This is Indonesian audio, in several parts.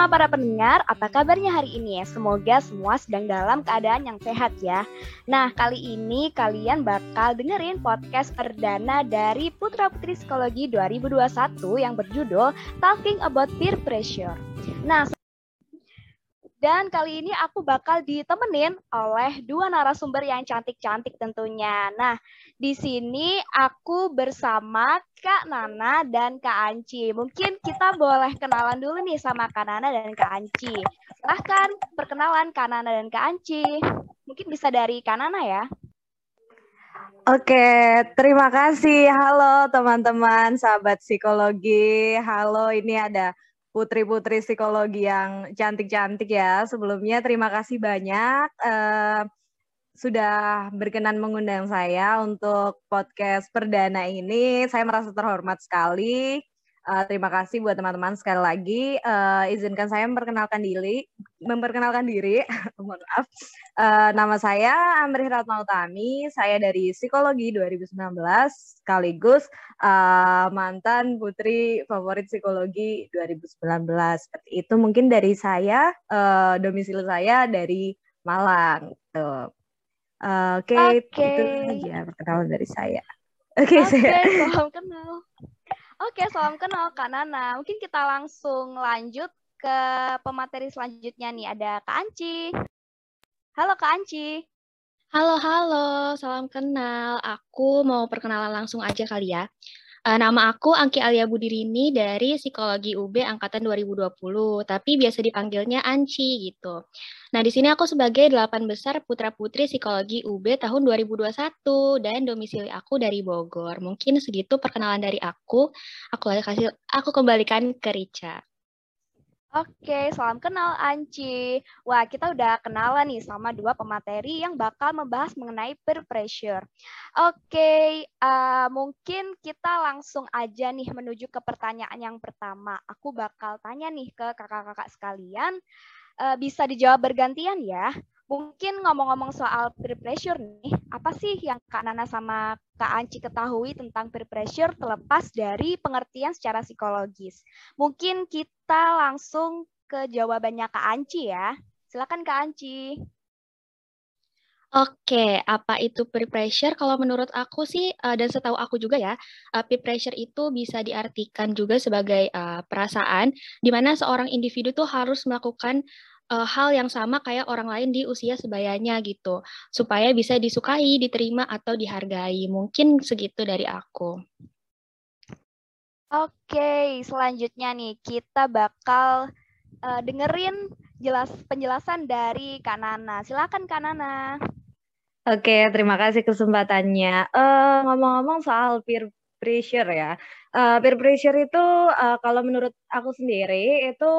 semua para pendengar, apa kabarnya hari ini ya? Semoga semua sedang dalam keadaan yang sehat ya. Nah, kali ini kalian bakal dengerin podcast perdana dari Putra Putri Psikologi 2021 yang berjudul Talking About Peer Pressure. Nah, dan kali ini aku bakal ditemenin oleh dua narasumber yang cantik-cantik tentunya. Nah, di sini aku bersama Kak Nana dan Kak Anci. Mungkin kita boleh kenalan dulu nih sama Kak Nana dan Kak Anci. Silahkan perkenalan Kak Nana dan Kak Anci. Mungkin bisa dari Kak Nana ya. Oke, terima kasih. Halo teman-teman, sahabat psikologi. Halo, ini ada putri-putri psikologi yang cantik-cantik ya. Sebelumnya terima kasih banyak uh, sudah berkenan mengundang saya untuk podcast perdana ini. Saya merasa terhormat sekali. Uh, terima kasih buat teman-teman sekali lagi. Uh, izinkan saya memperkenalkan diri, memperkenalkan diri. Mohon maaf. Uh, nama saya Amri Ratna. Saya dari Psikologi 2019 sekaligus uh, mantan putri favorit Psikologi 2019. Seperti itu mungkin dari saya. Uh, domisili saya dari Malang. Tuh. Uh, Oke, okay, okay. itu aja perkenalan dari saya. Oke, okay, okay, saya. salam kenal. Oke, salam kenal Kak Nana. Mungkin kita langsung lanjut ke pemateri selanjutnya nih. Ada Kak Anci. Halo Kak Anci. Halo, halo. Salam kenal. Aku mau perkenalan langsung aja kali ya. Uh, nama aku Angki Alia Budirini dari Psikologi UB angkatan 2020, tapi biasa dipanggilnya Anci gitu. Nah, di sini aku sebagai delapan besar putra-putri Psikologi UB tahun 2021 dan domisili aku dari Bogor. Mungkin segitu perkenalan dari aku. Aku kasih aku kembalikan ke Rica. Oke, salam kenal Anci. Wah, kita udah kenalan nih sama dua pemateri yang bakal membahas mengenai peer pressure. Oke, uh, mungkin kita langsung aja nih menuju ke pertanyaan yang pertama. Aku bakal tanya nih ke kakak-kakak sekalian. Uh, bisa dijawab bergantian ya. Mungkin ngomong-ngomong soal peer pressure nih, apa sih yang Kak Nana sama Kak Anci ketahui tentang peer pressure terlepas dari pengertian secara psikologis? Mungkin kita langsung ke jawabannya Kak Anci ya. Silakan Kak Anci. Oke, apa itu peer pressure? Kalau menurut aku sih, uh, dan setahu aku juga ya, uh, peer pressure itu bisa diartikan juga sebagai uh, perasaan, di mana seorang individu tuh harus melakukan uh, hal yang sama kayak orang lain di usia sebayanya gitu, supaya bisa disukai, diterima atau dihargai. Mungkin segitu dari aku. Oke, selanjutnya nih kita bakal uh, dengerin jelas penjelasan dari Kak Nana. Silakan Kak Nana. Oke, terima kasih kesempatannya. Uh, ngomong-ngomong soal peer pressure ya, uh, peer pressure itu uh, kalau menurut aku sendiri itu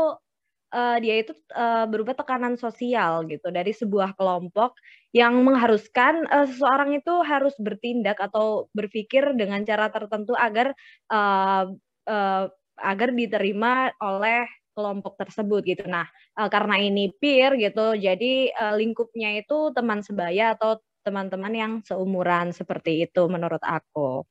uh, dia itu uh, berupa tekanan sosial gitu dari sebuah kelompok yang mengharuskan uh, seseorang itu harus bertindak atau berpikir dengan cara tertentu agar uh, uh, agar diterima oleh kelompok tersebut gitu. Nah, uh, karena ini peer gitu, jadi uh, lingkupnya itu teman sebaya atau teman-teman yang seumuran seperti itu menurut aku.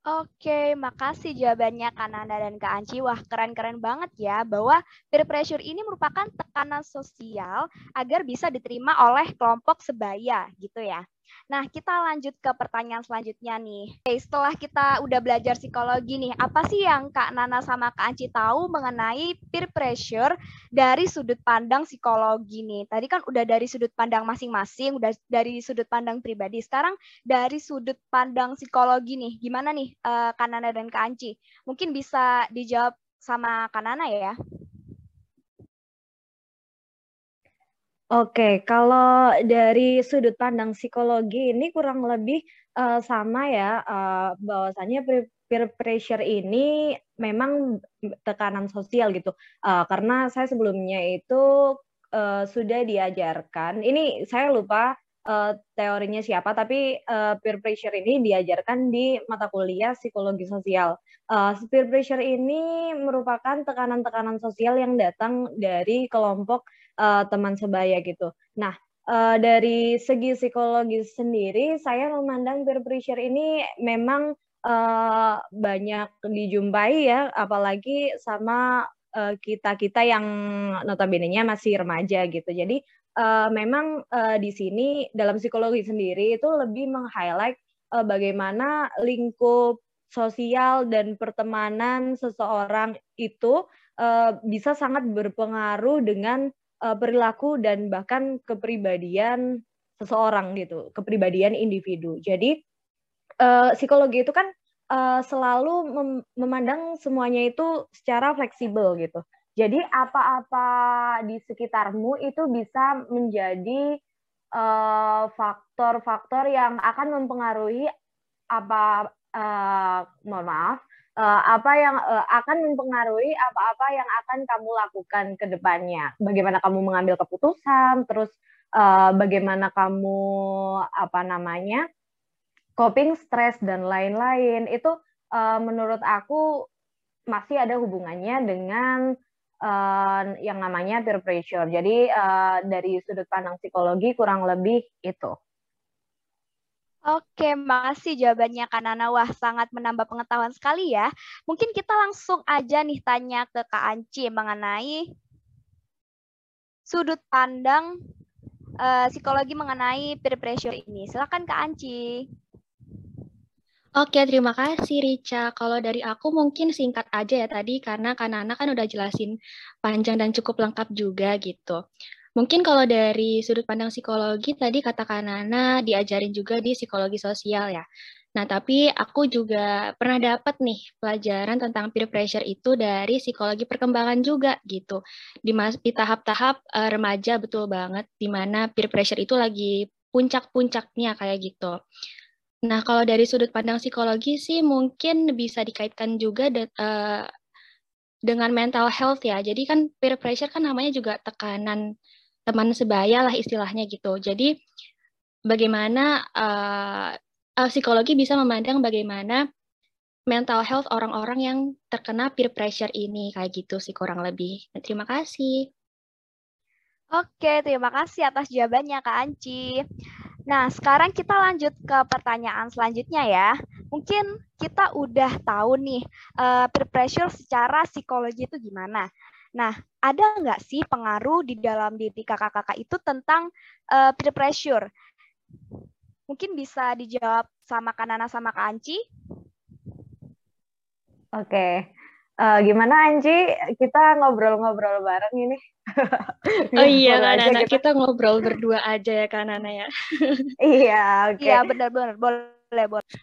Oke, makasih jawabannya Kak Nanda dan Kak Anci. Wah, keren-keren banget ya bahwa peer pressure ini merupakan tekanan sosial agar bisa diterima oleh kelompok sebaya gitu ya. Nah, kita lanjut ke pertanyaan selanjutnya nih. Oke, setelah kita udah belajar psikologi nih, apa sih yang Kak Nana sama Kak Anci tahu mengenai peer pressure dari sudut pandang psikologi nih? Tadi kan udah dari sudut pandang masing-masing, udah dari sudut pandang pribadi. Sekarang dari sudut pandang psikologi nih, gimana nih uh, Kak Nana dan Kak Anci? Mungkin bisa dijawab sama Kak Nana ya? Oke, kalau dari sudut pandang psikologi ini kurang lebih uh, sama ya, uh, bahwasanya peer pressure ini memang tekanan sosial gitu. Uh, karena saya sebelumnya itu uh, sudah diajarkan, ini saya lupa uh, teorinya siapa, tapi uh, peer pressure ini diajarkan di mata kuliah psikologi sosial. Uh, peer pressure ini merupakan tekanan-tekanan sosial yang datang dari kelompok uh, teman sebaya gitu. Nah, uh, dari segi psikologi sendiri, saya memandang peer pressure ini memang uh, banyak dijumpai ya, apalagi sama uh, kita kita yang notabene-nya masih remaja gitu. Jadi uh, memang uh, di sini dalam psikologi sendiri itu lebih meng-highlight uh, bagaimana lingkup sosial dan pertemanan seseorang itu uh, bisa sangat berpengaruh dengan uh, perilaku dan bahkan kepribadian seseorang gitu, kepribadian individu. Jadi uh, psikologi itu kan uh, selalu mem memandang semuanya itu secara fleksibel gitu. Jadi apa-apa di sekitarmu itu bisa menjadi faktor-faktor uh, yang akan mempengaruhi apa uh, mohon maaf uh, apa yang uh, akan mempengaruhi apa-apa yang akan kamu lakukan ke depannya. Bagaimana kamu mengambil keputusan, terus uh, bagaimana kamu apa namanya coping stres dan lain-lain. Itu uh, menurut aku masih ada hubungannya dengan uh, yang namanya peer pressure. Jadi uh, dari sudut pandang psikologi kurang lebih itu. Oke, makasih jawabannya Kak Nana. Wah, sangat menambah pengetahuan sekali ya. Mungkin kita langsung aja nih tanya ke Kak Anci mengenai sudut pandang uh, psikologi mengenai peer pressure ini. Silakan Kak Anci. Oke, terima kasih Rica. Kalau dari aku mungkin singkat aja ya tadi karena Kak Nana kan udah jelasin panjang dan cukup lengkap juga gitu. Mungkin kalau dari sudut pandang psikologi tadi katakan Nana diajarin juga di psikologi sosial ya. Nah, tapi aku juga pernah dapat nih pelajaran tentang peer pressure itu dari psikologi perkembangan juga gitu. Di, di tahap-tahap uh, remaja betul banget di mana peer pressure itu lagi puncak-puncaknya kayak gitu. Nah, kalau dari sudut pandang psikologi sih mungkin bisa dikaitkan juga de, uh, dengan mental health ya. Jadi kan peer pressure kan namanya juga tekanan teman sebaya lah istilahnya gitu. Jadi bagaimana uh, psikologi bisa memandang bagaimana mental health orang-orang yang terkena peer pressure ini kayak gitu sih kurang lebih. Terima kasih. Oke, terima kasih atas jawabannya Kak Anci. Nah, sekarang kita lanjut ke pertanyaan selanjutnya ya. Mungkin kita udah tahu nih uh, peer pressure secara psikologi itu gimana. Nah, ada nggak sih pengaruh di dalam diri kakak-kakak itu tentang uh, peer pressure? Mungkin bisa dijawab sama Kanana sama Kak Anci. Oke, uh, gimana Anci? Kita ngobrol-ngobrol bareng ini. oh iya Kanana, kita... kita ngobrol berdua aja ya Kanana ya. iya, oke. Okay. Iya benar-benar, boleh, boleh.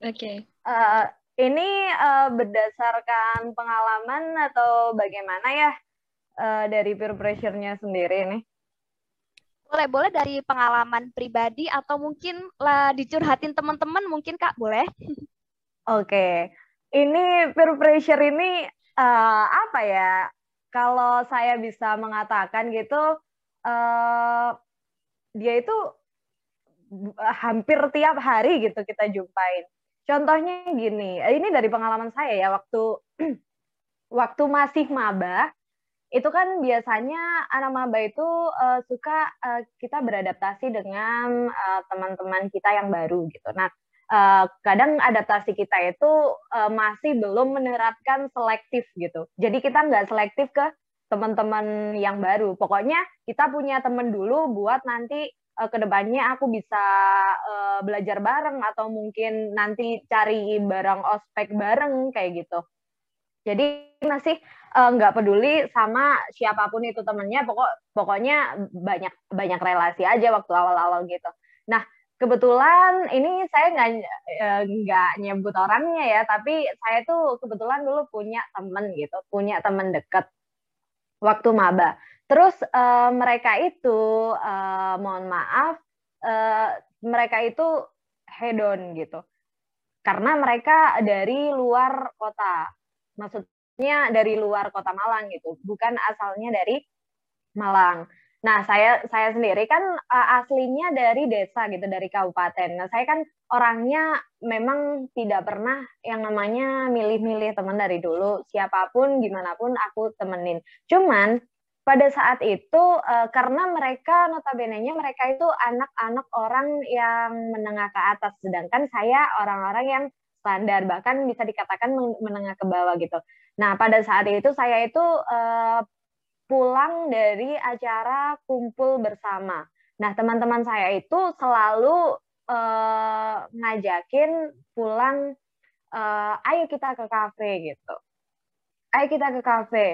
Oke. Okay. Uh, ini uh, berdasarkan pengalaman atau bagaimana ya uh, dari peer pressure-nya sendiri ini? Boleh, boleh dari pengalaman pribadi atau mungkin lah dicurhatin teman-teman mungkin Kak, boleh? Oke. Okay. Ini peer pressure ini uh, apa ya? Kalau saya bisa mengatakan gitu uh, dia itu hampir tiap hari gitu kita jumpain Contohnya gini, eh, ini dari pengalaman saya ya waktu waktu masih maba itu kan biasanya anak maba itu uh, suka uh, kita beradaptasi dengan teman-teman uh, kita yang baru gitu. Nah, uh, kadang adaptasi kita itu uh, masih belum menerapkan selektif gitu. Jadi kita nggak selektif ke teman-teman yang baru. Pokoknya kita punya teman dulu buat nanti uh, ke depannya aku bisa uh, belajar bareng atau mungkin nanti cari barang ospek bareng kayak gitu. Jadi masih nggak uh, peduli sama siapa pun itu temennya, pokok pokoknya banyak banyak relasi aja waktu awal-awal gitu. Nah kebetulan ini saya nggak nggak nyebut orangnya ya, tapi saya tuh kebetulan dulu punya temen gitu, punya temen deket waktu maba. Terus uh, mereka itu, uh, mohon maaf, uh, mereka itu hedon gitu, karena mereka dari luar kota, maksudnya dari luar kota Malang gitu, bukan asalnya dari Malang. Nah, saya saya sendiri kan uh, aslinya dari desa gitu, dari kabupaten. Nah, saya kan orangnya memang tidak pernah yang namanya milih-milih teman dari dulu. Siapa pun, gimana pun aku temenin. Cuman pada saat itu uh, karena mereka notabene-nya mereka itu anak-anak orang yang menengah ke atas sedangkan saya orang-orang yang standar bahkan bisa dikatakan menengah ke bawah gitu. Nah pada saat itu saya itu uh, pulang dari acara kumpul bersama. Nah teman-teman saya itu selalu uh, ngajakin pulang, uh, ayo kita ke kafe gitu, ayo kita ke kafe.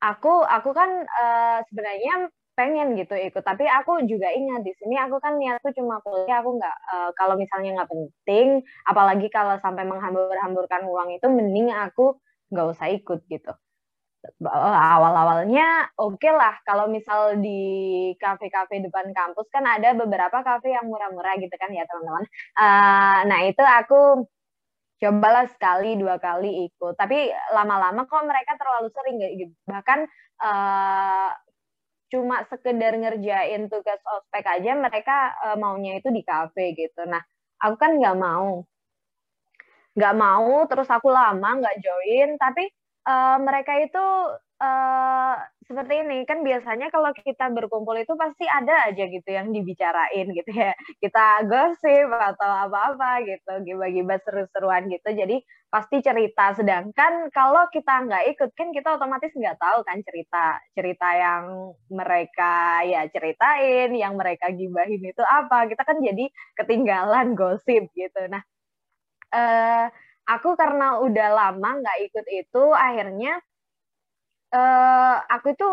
Aku aku kan uh, sebenarnya pengen gitu ikut tapi aku juga ingat di sini aku kan niatku cuma kuliah aku nggak uh, kalau misalnya nggak penting apalagi kalau sampai menghambur-hamburkan uang itu mending aku nggak usah ikut gitu. Awal-awalnya oke okay lah kalau misal di kafe-kafe depan kampus kan ada beberapa kafe yang murah-murah gitu kan ya teman-teman. Uh, nah itu aku cobalah sekali dua kali ikut. Tapi lama-lama kok mereka terlalu sering gitu. Bahkan uh, cuma sekedar ngerjain tugas ospek aja mereka uh, maunya itu di kafe gitu. Nah, aku kan nggak mau, nggak mau. Terus aku lama nggak join, tapi uh, mereka itu uh, seperti ini kan biasanya kalau kita berkumpul itu pasti ada aja gitu yang dibicarain gitu ya. Kita gosip atau apa-apa gitu gibah-gibah seru-seruan gitu. Jadi pasti cerita. Sedangkan kalau kita nggak ikut kan kita otomatis nggak tahu kan cerita cerita yang mereka ya ceritain yang mereka gibahin itu apa. Kita kan jadi ketinggalan gosip gitu. Nah eh, aku karena udah lama nggak ikut itu akhirnya uh, aku itu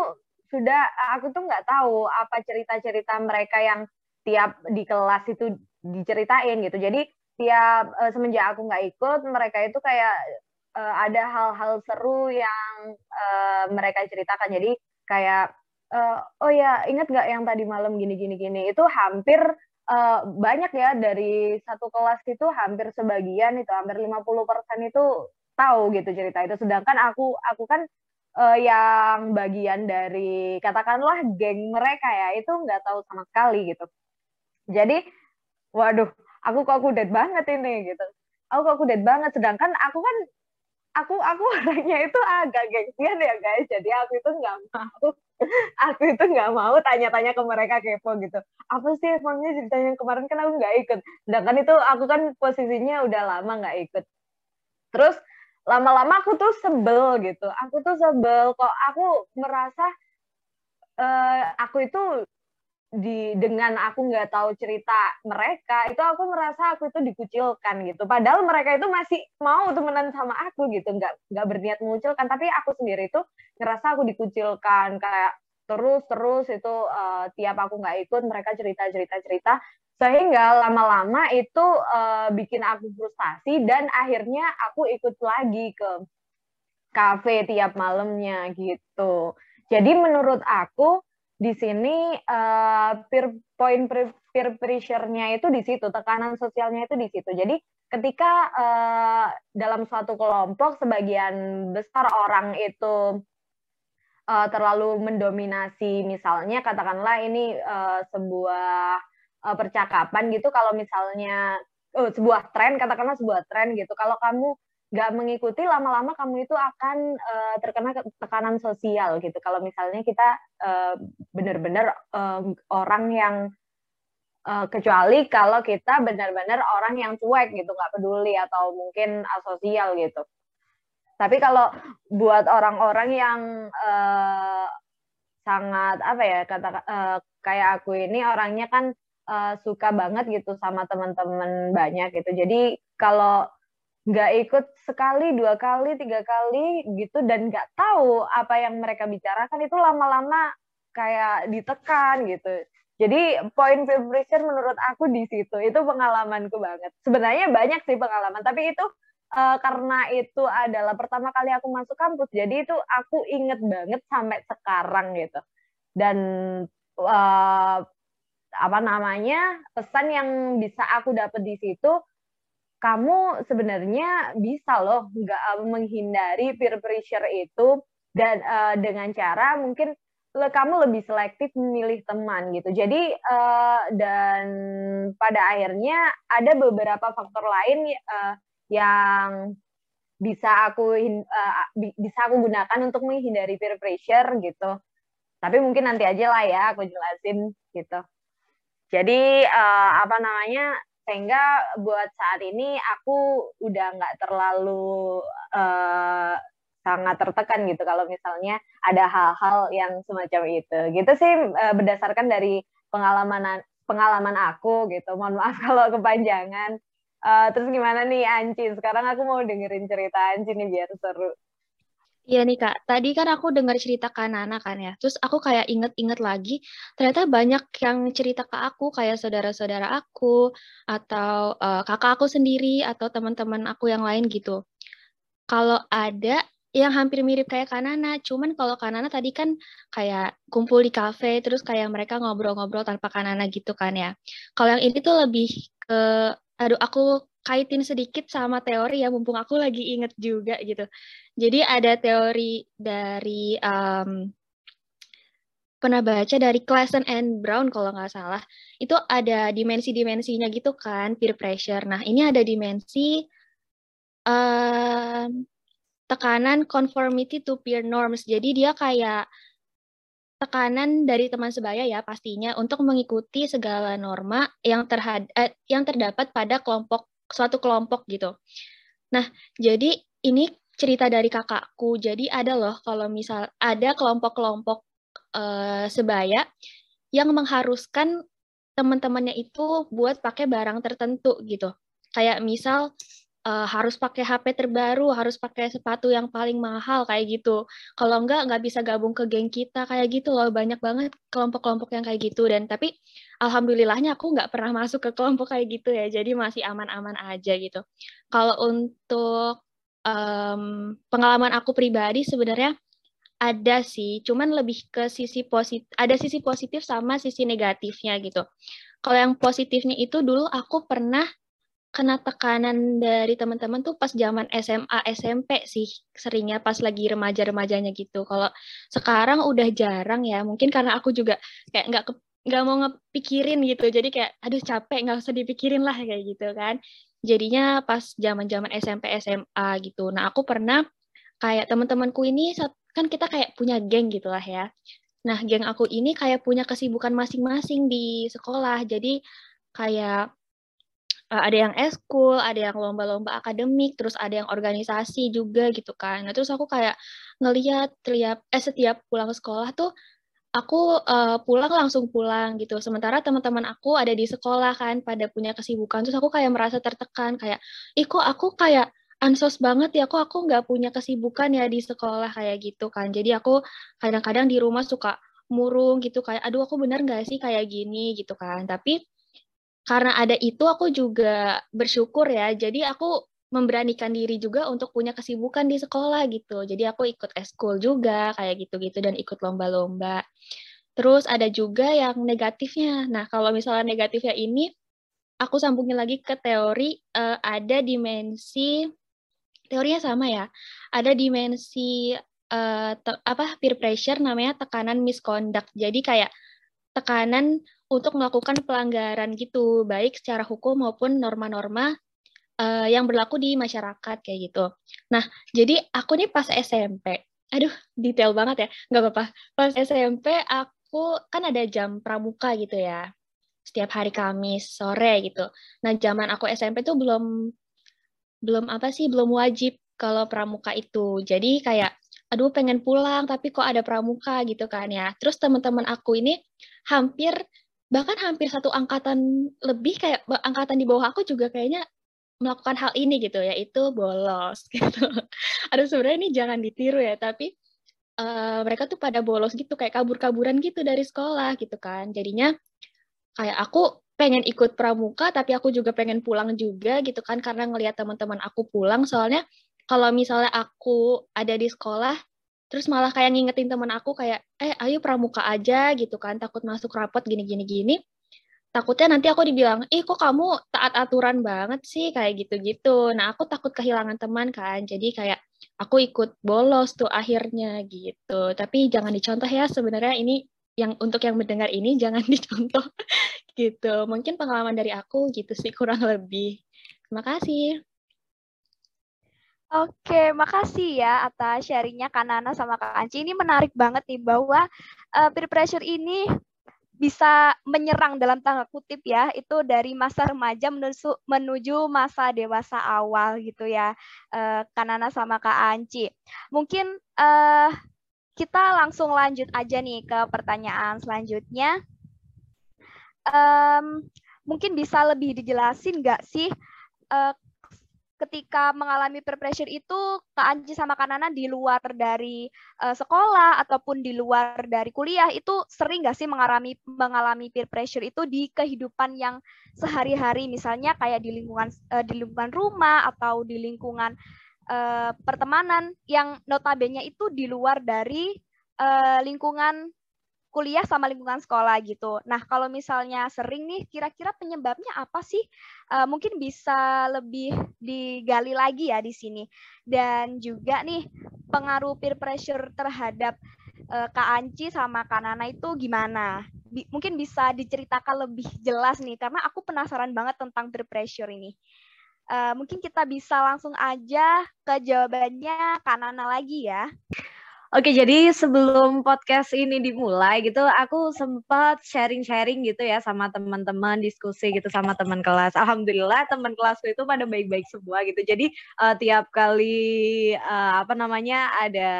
sudah aku tuh nggak tahu apa cerita-cerita mereka yang tiap di kelas itu diceritain gitu. Jadi tiap uh, semenjak aku nggak ikut, mereka itu kayak uh, ada hal-hal seru yang uh, mereka ceritakan. Jadi kayak uh, oh ya ingat nggak yang tadi malam gini gini gini itu hampir uh, banyak ya dari satu kelas itu hampir sebagian itu hampir 50% itu tahu gitu cerita itu. Sedangkan aku aku kan uh, yang bagian dari katakanlah geng mereka ya itu nggak tahu sama sekali gitu. Jadi, waduh, aku kok kudet banget ini gitu. Aku kok kudet banget. Sedangkan aku kan aku aku orangnya itu agak gengsian ya guys. Jadi aku itu nggak mau aku itu nggak mau tanya-tanya ke mereka kepo gitu. Apa sih emangnya ceritanya kemarin kan aku nggak ikut. Sedangkan itu aku kan posisinya udah lama nggak ikut. Terus lama-lama aku tuh sebel gitu aku tuh sebel kok aku merasa uh, aku itu di dengan aku nggak tahu cerita mereka itu aku merasa aku itu dikucilkan gitu. Padahal mereka itu masih mau temenan sama aku gitu nggak nggak berniat mengucilkan. Tapi aku sendiri itu ngerasa aku dikucilkan kayak terus terus itu uh, tiap aku nggak ikut mereka cerita cerita cerita. Sehingga lama-lama itu uh, bikin aku frustasi dan akhirnya aku ikut lagi ke kafe tiap malamnya gitu. Jadi menurut aku di sini uh, peer point peer pressure-nya itu di situ, tekanan sosialnya itu di situ. Jadi ketika uh, dalam suatu kelompok sebagian besar orang itu uh, terlalu mendominasi misalnya katakanlah ini sebuah percakapan gitu kalau misalnya oh, sebuah tren katakanlah sebuah tren gitu kalau kamu nggak mengikuti lama-lama kamu itu akan uh, terkena tekanan sosial gitu kalau misalnya kita uh, benar-benar uh, orang yang uh, kecuali kalau kita benar-benar orang yang cuek gitu nggak peduli atau mungkin asosial gitu tapi kalau buat orang-orang yang uh, sangat apa ya kata uh, kayak aku ini orangnya kan uh, suka banget gitu sama teman-teman banyak gitu. Jadi kalau nggak ikut sekali, dua kali, tiga kali gitu dan nggak tahu apa yang mereka bicarakan itu lama-lama kayak ditekan gitu. Jadi poin vibration menurut aku di situ itu pengalamanku banget. Sebenarnya banyak sih pengalaman, tapi itu uh, karena itu adalah pertama kali aku masuk kampus, jadi itu aku inget banget sampai sekarang gitu. Dan uh, apa namanya pesan yang bisa aku dapat di situ kamu sebenarnya bisa loh nggak eh, menghindari peer pressure itu dan uh, dengan cara mungkin le, kamu lebih selektif memilih teman gitu. Jadi uh, dan pada akhirnya ada beberapa faktor lain uh, yang bisa aku uh, bisa aku gunakan untuk menghindari peer pressure gitu. Tapi mungkin nanti aja lah ya aku jelasin gitu. Jadi uh, apa namanya sehingga buat saat ini aku udah nggak terlalu uh, sangat tertekan gitu kalau misalnya ada hal-hal yang semacam itu. Gitu sih uh, berdasarkan dari pengalaman pengalaman aku gitu. Mohon maaf kalau kepanjangan. Uh, terus gimana nih Anci? Sekarang aku mau dengerin cerita Anci nih biar seru Iya nih Kak, tadi kan aku dengar cerita Kanana kan ya, terus aku kayak inget-inget lagi, ternyata banyak yang cerita ke aku, kayak saudara-saudara aku, atau uh, kakak aku sendiri, atau teman-teman aku yang lain gitu. Kalau ada yang hampir mirip kayak Kanana, cuman kalau Kanana tadi kan kayak kumpul di kafe, terus kayak mereka ngobrol-ngobrol tanpa Kanana gitu kan ya. Kalau yang ini tuh lebih ke, aduh aku kaitin sedikit sama teori ya, mumpung aku lagi inget juga gitu. Jadi ada teori dari um, pernah baca dari Klassen and Brown kalau nggak salah. Itu ada dimensi-dimensinya gitu kan, peer pressure. Nah, ini ada dimensi um, tekanan conformity to peer norms. Jadi dia kayak tekanan dari teman sebaya ya pastinya untuk mengikuti segala norma yang terhad eh, yang terdapat pada kelompok suatu kelompok gitu. Nah, jadi ini cerita dari kakakku. Jadi ada loh kalau misal ada kelompok-kelompok uh, sebaya yang mengharuskan teman-temannya itu buat pakai barang tertentu gitu. Kayak misal uh, harus pakai HP terbaru, harus pakai sepatu yang paling mahal kayak gitu. Kalau enggak nggak bisa gabung ke geng kita kayak gitu loh. Banyak banget kelompok-kelompok yang kayak gitu dan tapi alhamdulillahnya aku nggak pernah masuk ke kelompok kayak gitu ya. Jadi masih aman-aman aja gitu. Kalau untuk um, pengalaman aku pribadi sebenarnya ada sih, cuman lebih ke sisi positif, ada sisi positif sama sisi negatifnya gitu. Kalau yang positifnya itu dulu aku pernah kena tekanan dari teman-teman tuh pas zaman SMA SMP sih seringnya pas lagi remaja-remajanya gitu. Kalau sekarang udah jarang ya, mungkin karena aku juga kayak nggak nggak mau ngepikirin gitu. Jadi kayak aduh capek nggak usah dipikirin lah kayak gitu kan jadinya pas zaman-zaman SMP SMA gitu. Nah, aku pernah kayak teman-temanku ini kan kita kayak punya geng gitu lah ya. Nah, geng aku ini kayak punya kesibukan masing-masing di sekolah. Jadi kayak ada yang eskul, ada yang lomba-lomba akademik, terus ada yang organisasi juga gitu kan. Nah, terus aku kayak ngelihat tiap eh setiap pulang ke sekolah tuh aku uh, pulang langsung pulang gitu. Sementara teman-teman aku ada di sekolah kan, pada punya kesibukan. Terus aku kayak merasa tertekan, kayak, ih kok aku kayak ansos banget ya, kok aku nggak punya kesibukan ya di sekolah kayak gitu kan. Jadi aku kadang-kadang di rumah suka murung gitu, kayak, aduh aku bener nggak sih kayak gini gitu kan. Tapi karena ada itu aku juga bersyukur ya. Jadi aku memberanikan diri juga untuk punya kesibukan di sekolah gitu. Jadi aku ikut eskul juga kayak gitu-gitu dan ikut lomba-lomba. Terus ada juga yang negatifnya. Nah, kalau misalnya negatifnya ini aku sambungin lagi ke teori uh, ada dimensi teorinya sama ya. Ada dimensi uh, apa peer pressure namanya tekanan misconduct. Jadi kayak tekanan untuk melakukan pelanggaran gitu, baik secara hukum maupun norma-norma uh, yang berlaku di masyarakat kayak gitu. Nah, jadi aku nih pas SMP, aduh detail banget ya, nggak apa-apa. Pas SMP aku kan ada jam pramuka gitu ya, setiap hari Kamis sore gitu. Nah, zaman aku SMP tuh belum belum apa sih, belum wajib kalau pramuka itu. Jadi kayak aduh pengen pulang tapi kok ada pramuka gitu kan ya. Terus teman-teman aku ini hampir bahkan hampir satu angkatan lebih kayak angkatan di bawah aku juga kayaknya melakukan hal ini gitu yaitu bolos gitu. Aduh sebenarnya ini jangan ditiru ya tapi uh, mereka tuh pada bolos gitu kayak kabur-kaburan gitu dari sekolah gitu kan. Jadinya kayak aku pengen ikut pramuka tapi aku juga pengen pulang juga gitu kan karena ngelihat teman-teman aku pulang soalnya kalau misalnya aku ada di sekolah terus malah kayak ngingetin teman aku kayak eh ayo pramuka aja gitu kan takut masuk rapot gini gini gini takutnya nanti aku dibilang, ih kok kamu taat aturan banget sih, kayak gitu-gitu. Nah, aku takut kehilangan teman kan, jadi kayak aku ikut bolos tuh akhirnya gitu. Tapi jangan dicontoh ya, sebenarnya ini yang untuk yang mendengar ini jangan dicontoh gitu. Mungkin pengalaman dari aku gitu sih kurang lebih. Terima kasih. Oke, makasih ya atas sharingnya Kanana sama Kak Anci. Ini menarik banget nih bahwa uh, peer pressure ini bisa menyerang dalam tanda kutip ya itu dari masa remaja menuju menuju masa dewasa awal gitu ya uh, Kanana sama Kak Anci mungkin uh, kita langsung lanjut aja nih ke pertanyaan selanjutnya um, mungkin bisa lebih dijelasin nggak sih uh, ketika mengalami peer pressure itu Kak Anji sama Kak di luar dari uh, sekolah ataupun di luar dari kuliah itu sering nggak sih mengalami mengalami peer pressure itu di kehidupan yang sehari-hari? Misalnya kayak di lingkungan uh, di lingkungan rumah atau di lingkungan uh, pertemanan yang notabene itu di luar dari uh, lingkungan kuliah sama lingkungan sekolah gitu. Nah, kalau misalnya sering nih, kira-kira penyebabnya apa sih? Uh, mungkin bisa lebih digali lagi ya di sini. Dan juga nih, pengaruh peer pressure terhadap uh, Kak Anci sama Kak Nana itu gimana? Bi mungkin bisa diceritakan lebih jelas nih, karena aku penasaran banget tentang peer pressure ini. Uh, mungkin kita bisa langsung aja ke jawabannya Kak Nana lagi ya. Oke, jadi sebelum podcast ini dimulai gitu, aku sempat sharing-sharing gitu ya sama teman-teman, diskusi gitu sama teman kelas. Alhamdulillah teman kelasku itu pada baik-baik semua gitu. Jadi uh, tiap kali uh, apa namanya ada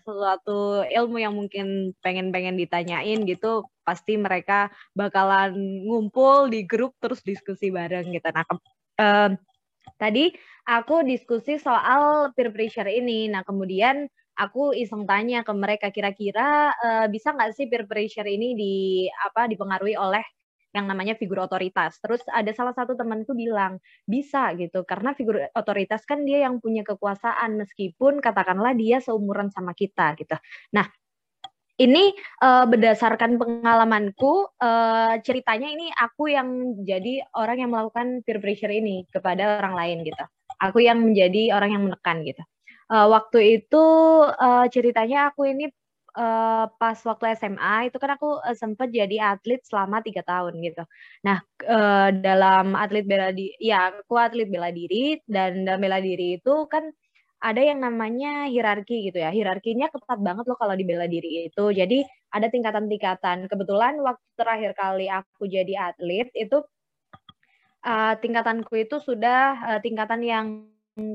sesuatu ilmu yang mungkin pengen-pengen ditanyain gitu, pasti mereka bakalan ngumpul di grup terus diskusi bareng gitu. Nah, uh, tadi aku diskusi soal peer pressure ini. Nah, kemudian aku iseng tanya ke mereka kira-kira uh, bisa nggak sih peer pressure ini di apa dipengaruhi oleh yang namanya figur otoritas. Terus ada salah satu temanku bilang bisa gitu karena figur otoritas kan dia yang punya kekuasaan meskipun katakanlah dia seumuran sama kita gitu. Nah ini uh, berdasarkan pengalamanku uh, ceritanya ini aku yang jadi orang yang melakukan peer pressure ini kepada orang lain gitu. Aku yang menjadi orang yang menekan gitu uh, waktu itu uh, ceritanya aku ini uh, pas waktu SMA itu kan aku uh, sempat jadi atlet selama tiga tahun gitu. Nah uh, dalam atlet bela diri, ya aku atlet bela diri dan dalam bela diri itu kan ada yang namanya hierarki gitu ya. Hierarkinya ketat banget loh kalau di bela diri itu. Jadi ada tingkatan-tingkatan. Kebetulan waktu terakhir kali aku jadi atlet itu uh, tingkatanku itu sudah uh, tingkatan yang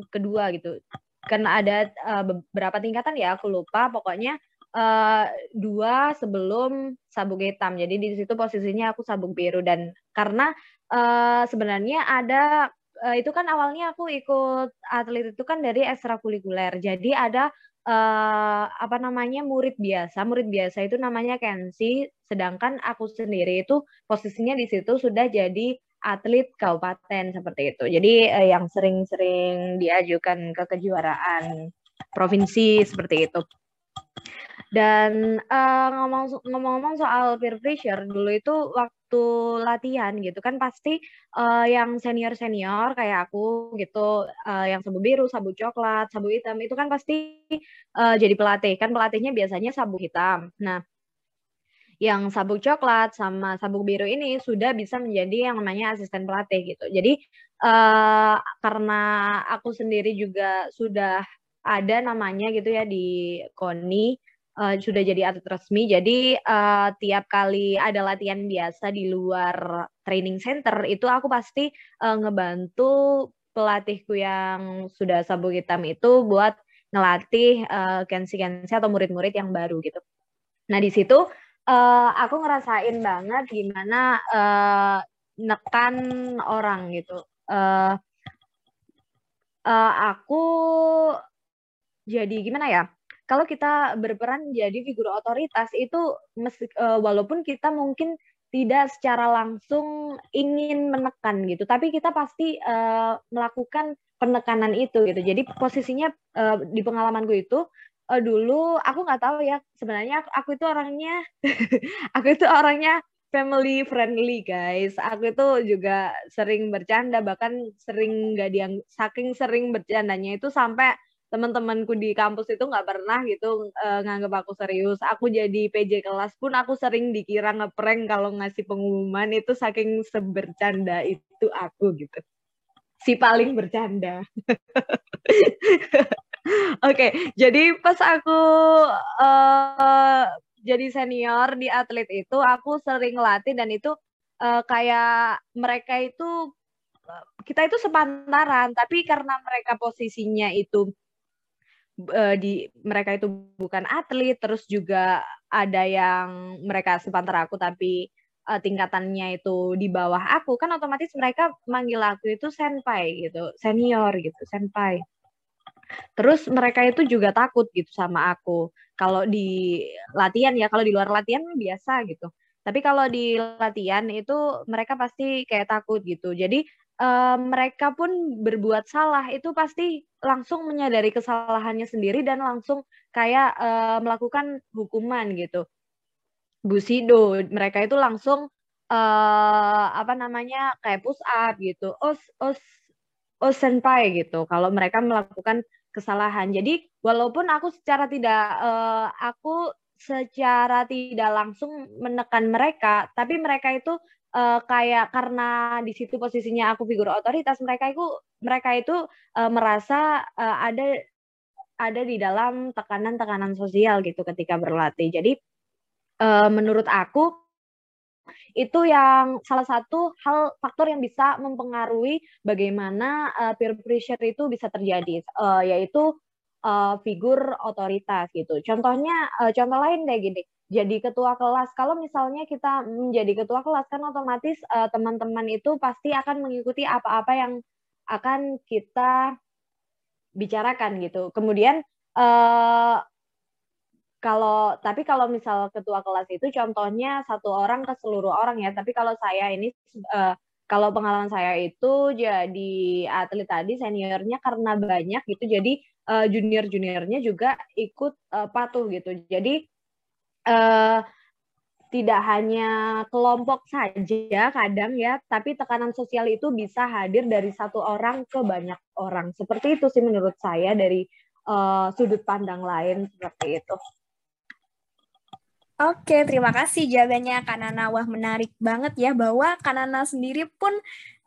kedua gitu karena ada uh, beberapa tingkatan ya aku lupa. Pokoknya uh, dua sebelum sabuk hitam. Jadi di situ posisinya aku sabuk biru. Dan karena uh, sebenarnya ada uh, itu kan awalnya aku ikut atlet itu kan dari ekstrakurikuler. Jadi ada uh, apa namanya murid biasa. Murid biasa itu namanya Kensi. Sedangkan aku sendiri itu posisinya di situ sudah jadi atlet kabupaten seperti itu. Jadi eh, yang sering-sering diajukan ke kejuaraan provinsi seperti itu. Dan uh, ngomong-ngomong soal peer pressure dulu itu waktu latihan gitu kan pasti uh, yang senior-senior kayak aku gitu uh, yang sabu biru, sabu coklat, sabu hitam itu kan pasti uh, jadi pelatih kan pelatihnya biasanya sabu hitam. Nah yang sabuk coklat sama sabuk biru ini sudah bisa menjadi yang namanya asisten pelatih gitu. Jadi uh, karena aku sendiri juga sudah ada namanya gitu ya di KONI uh, sudah jadi atlet resmi. Jadi uh, tiap kali ada latihan biasa di luar training center itu aku pasti uh, ngebantu pelatihku yang sudah sabuk hitam itu buat ngelatih uh, kensi-kensi atau murid-murid yang baru gitu. Nah di situ uh, aku ngerasain banget gimana uh, nekan orang gitu. Uh, uh, aku jadi gimana ya? Kalau kita berperan jadi figur otoritas itu meski, uh, walaupun kita mungkin tidak secara langsung ingin menekan gitu, tapi kita pasti uh, melakukan penekanan itu gitu. Jadi posisinya uh, di pengalamanku itu uh, dulu aku nggak tahu ya sebenarnya aku, aku itu orangnya aku itu orangnya family friendly guys. Aku itu juga sering bercanda bahkan sering nggak diang saking sering bercandanya itu sampai teman-temanku di kampus itu nggak pernah gitu uh, nganggap aku serius. Aku jadi PJ kelas pun aku sering dikira ngeprank kalau ngasih pengumuman itu saking sebercanda itu aku gitu. Si paling bercanda. Oke, okay, jadi pas aku uh, jadi senior di atlet itu aku sering latih dan itu uh, kayak mereka itu kita itu sepantaran tapi karena mereka posisinya itu uh, di mereka itu bukan atlet terus juga ada yang mereka sepantara aku tapi uh, tingkatannya itu di bawah aku kan otomatis mereka manggil aku itu senpai gitu senior gitu senpai terus mereka itu juga takut gitu sama aku kalau di latihan ya kalau di luar latihan biasa gitu tapi kalau di latihan itu mereka pasti kayak takut gitu jadi uh, mereka pun berbuat salah itu pasti langsung menyadari kesalahannya sendiri dan langsung kayak uh, melakukan hukuman gitu. Busido mereka itu langsung uh, apa namanya kayak push up gitu. Os os os senpai gitu. Kalau mereka melakukan kesalahan. Jadi walaupun aku secara tidak uh, aku secara tidak langsung menekan mereka, tapi mereka itu uh, kayak karena di situ posisinya aku figur otoritas mereka itu mereka itu uh, merasa uh, ada ada di dalam tekanan-tekanan sosial gitu ketika berlatih. Jadi uh, menurut aku itu yang salah satu hal faktor yang bisa mempengaruhi bagaimana uh, peer pressure itu bisa terjadi uh, yaitu uh, figur otoritas gitu. Contohnya uh, contoh lain deh gini jadi ketua kelas. Kalau misalnya kita menjadi ketua kelas kan otomatis uh, teman-teman itu pasti akan mengikuti apa-apa yang akan kita bicarakan gitu. Kemudian uh, kalau tapi kalau misal ketua kelas itu contohnya satu orang ke seluruh orang ya. Tapi kalau saya ini uh, kalau pengalaman saya itu jadi atlet tadi seniornya karena banyak gitu. Jadi uh, junior juniornya juga ikut uh, patuh gitu. Jadi uh, tidak hanya kelompok saja kadang ya, tapi tekanan sosial itu bisa hadir dari satu orang ke banyak orang. Seperti itu sih menurut saya dari uh, sudut pandang lain seperti itu. Oke, terima kasih jawabannya Kanana. Wah, menarik banget ya bahwa Kanana sendiri pun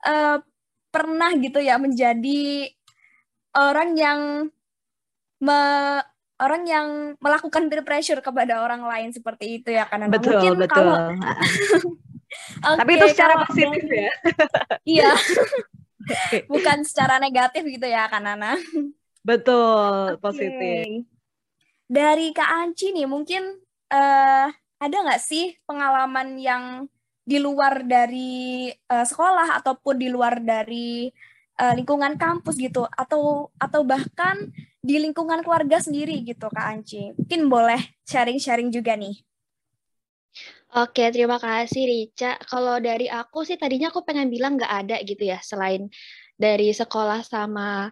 uh, pernah gitu ya menjadi orang yang me orang yang melakukan peer pressure kepada orang lain seperti itu ya karena betul, mungkin betul. kalau okay, tapi itu secara positif ya iya bukan secara negatif gitu ya Kanana betul okay. positif dari Kak Anci nih mungkin uh, ada nggak sih pengalaman yang di luar dari uh, sekolah ataupun di luar dari uh, lingkungan kampus gitu atau atau bahkan di lingkungan keluarga sendiri gitu Kak Anci. Mungkin boleh sharing-sharing juga nih. Oke, terima kasih Rica. Kalau dari aku sih tadinya aku pengen bilang nggak ada gitu ya selain dari sekolah sama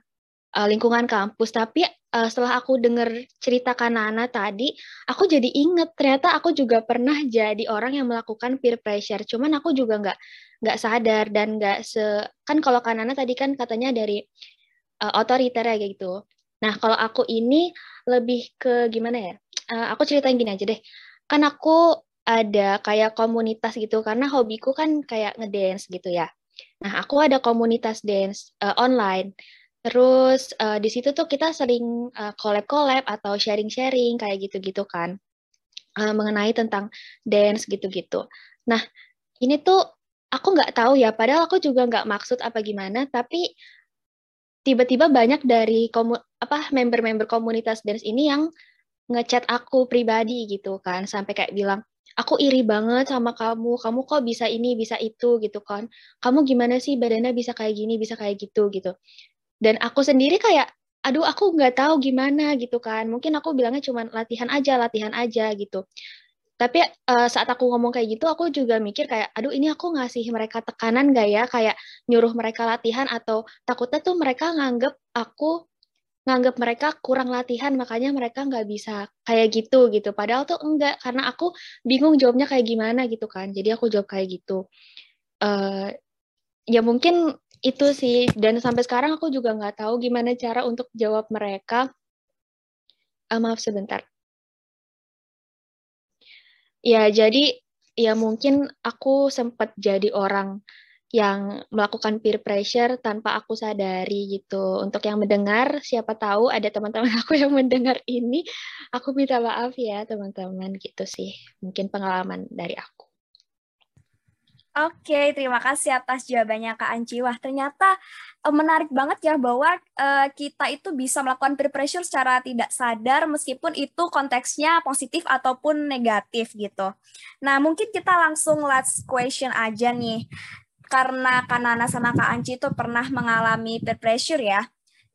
uh, lingkungan kampus. Tapi uh, setelah aku dengar cerita Kanana tadi, aku jadi inget ternyata aku juga pernah jadi orang yang melakukan peer pressure. Cuman aku juga nggak nggak sadar dan nggak se kan kalau Kanana tadi kan katanya dari uh, otoriter ya gitu. Nah, kalau aku ini lebih ke gimana ya? Uh, aku ceritain gini aja deh. Kan aku ada kayak komunitas gitu karena hobiku kan kayak ngedance gitu ya. Nah, aku ada komunitas dance uh, online. Terus uh, di situ tuh kita sering uh, collab-collab atau sharing-sharing kayak gitu-gitu kan. Uh, mengenai tentang dance gitu-gitu. Nah, ini tuh aku nggak tahu ya, padahal aku juga nggak maksud apa gimana, tapi tiba-tiba banyak dari apa member-member komunitas dance ini yang ngechat aku pribadi gitu kan sampai kayak bilang aku iri banget sama kamu kamu kok bisa ini bisa itu gitu kan kamu gimana sih badannya bisa kayak gini bisa kayak gitu gitu dan aku sendiri kayak aduh aku nggak tahu gimana gitu kan. Mungkin aku bilangnya cuma latihan aja latihan aja gitu. Tapi uh, saat aku ngomong kayak gitu aku juga mikir kayak aduh ini aku ngasih mereka tekanan gak ya? Kayak nyuruh mereka latihan atau takutnya tuh mereka nganggep aku nganggep mereka kurang latihan makanya mereka nggak bisa kayak gitu gitu. Padahal tuh enggak karena aku bingung jawabnya kayak gimana gitu kan. Jadi aku jawab kayak gitu. Uh, ya mungkin itu sih dan sampai sekarang aku juga nggak tahu gimana cara untuk jawab mereka uh, maaf sebentar Ya, jadi ya mungkin aku sempat jadi orang yang melakukan peer pressure tanpa aku sadari gitu. Untuk yang mendengar, siapa tahu ada teman-teman aku yang mendengar ini, aku minta maaf ya teman-teman gitu sih. Mungkin pengalaman dari aku. Oke, terima kasih atas jawabannya Kak Anci. Wah, ternyata uh, menarik banget ya bahwa uh, kita itu bisa melakukan peer pressure secara tidak sadar meskipun itu konteksnya positif ataupun negatif gitu. Nah, mungkin kita langsung last question aja nih karena Kanana sama Kak Anci itu pernah mengalami peer pressure ya,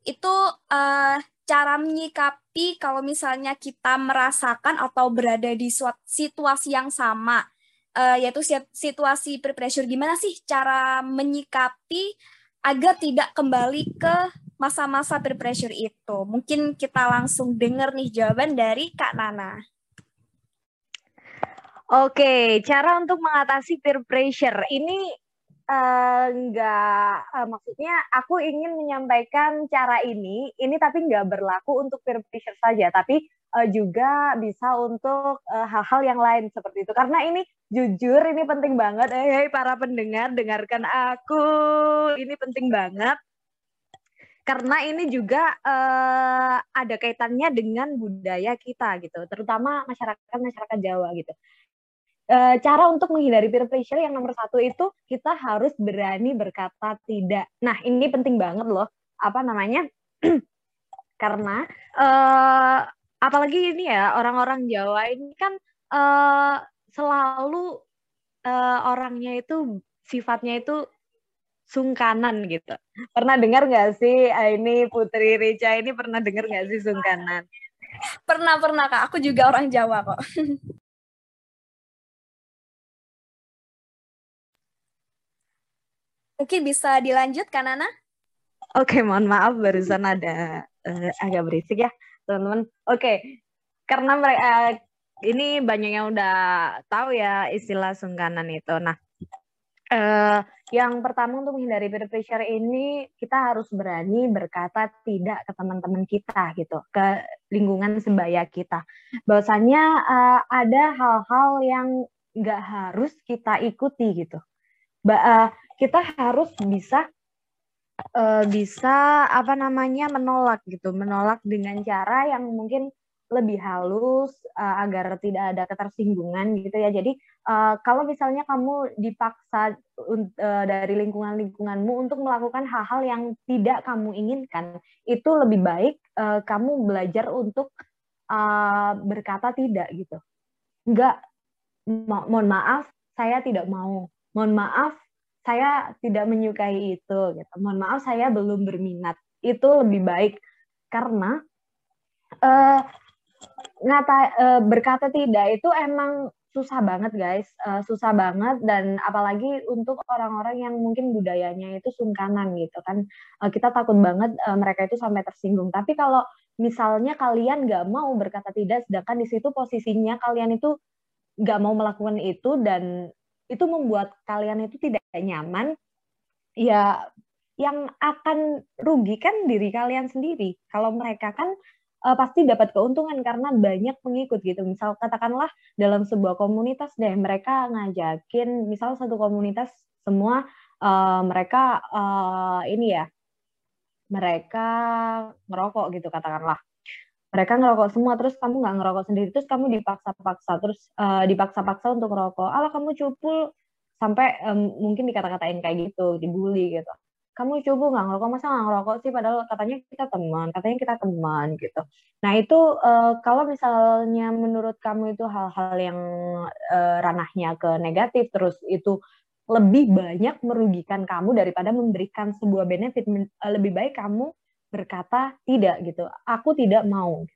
itu uh, cara menyikapi kalau misalnya kita merasakan atau berada di situasi yang sama, uh, yaitu situasi peer pressure, gimana sih cara menyikapi agar tidak kembali ke masa-masa peer pressure itu? Mungkin kita langsung dengar nih jawaban dari Kak Nana. Oke, cara untuk mengatasi peer pressure ini uh, nggak uh, maksudnya aku ingin menyampaikan cara ini ini tapi nggak berlaku untuk peer pressure saja tapi uh, juga bisa untuk hal-hal uh, yang lain seperti itu karena ini jujur ini penting banget eh hey, para pendengar dengarkan aku ini penting banget karena ini juga uh, ada kaitannya dengan budaya kita gitu terutama masyarakat masyarakat Jawa gitu cara untuk menghindari peer pressure yang nomor satu itu kita harus berani berkata tidak. Nah ini penting banget loh. Apa namanya? Karena uh, apalagi ini ya orang-orang Jawa ini kan uh, selalu uh, orangnya itu sifatnya itu sungkanan gitu. Pernah dengar nggak sih ini Putri Rica ini pernah dengar nggak sih sungkanan? Pernah pernah kak. Aku juga orang Jawa kok. Mungkin bisa dilanjut kan Nana? Oke, mohon maaf barusan ada uh, agak berisik ya, teman-teman. Oke, karena mereka uh, ini banyak yang udah tahu ya istilah sungkanan itu. Nah, uh, yang pertama untuk menghindari peer pressure ini kita harus berani berkata tidak ke teman-teman kita gitu, ke lingkungan sebaya kita. Bahwasanya uh, ada hal-hal yang nggak harus kita ikuti gitu. Ba uh, kita harus bisa uh, bisa apa namanya menolak gitu, menolak dengan cara yang mungkin lebih halus uh, agar tidak ada ketersinggungan gitu ya. Jadi uh, kalau misalnya kamu dipaksa uh, dari lingkungan-lingkunganmu untuk melakukan hal-hal yang tidak kamu inginkan, itu lebih baik uh, kamu belajar untuk uh, berkata tidak gitu. Enggak, mo mohon maaf, saya tidak mau. Mohon maaf, saya tidak menyukai itu gitu. Mohon maaf saya belum berminat. Itu lebih baik karena uh, ngata uh, berkata tidak itu emang susah banget guys, uh, susah banget dan apalagi untuk orang-orang yang mungkin budayanya itu sungkanan gitu kan, uh, kita takut banget uh, mereka itu sampai tersinggung. Tapi kalau misalnya kalian nggak mau berkata tidak, sedangkan di situ posisinya kalian itu nggak mau melakukan itu dan itu membuat kalian itu tidak nyaman, ya yang akan rugi kan diri kalian sendiri. Kalau mereka kan uh, pasti dapat keuntungan karena banyak pengikut gitu. Misal katakanlah dalam sebuah komunitas deh mereka ngajakin misal satu komunitas semua uh, mereka uh, ini ya mereka ngerokok gitu katakanlah mereka ngerokok semua terus kamu nggak ngerokok sendiri terus kamu dipaksa-paksa terus uh, dipaksa-paksa untuk ngerokok. Ala kamu cupul sampai um, mungkin dikata-katain kayak gitu dibully gitu. Kamu coba nggak ngerokok? Masa nggak ngerokok sih? Padahal katanya kita teman katanya kita teman gitu. Nah itu uh, kalau misalnya menurut kamu itu hal-hal yang uh, ranahnya ke negatif terus itu lebih banyak merugikan kamu daripada memberikan sebuah benefit lebih baik kamu berkata tidak gitu. Aku tidak mau.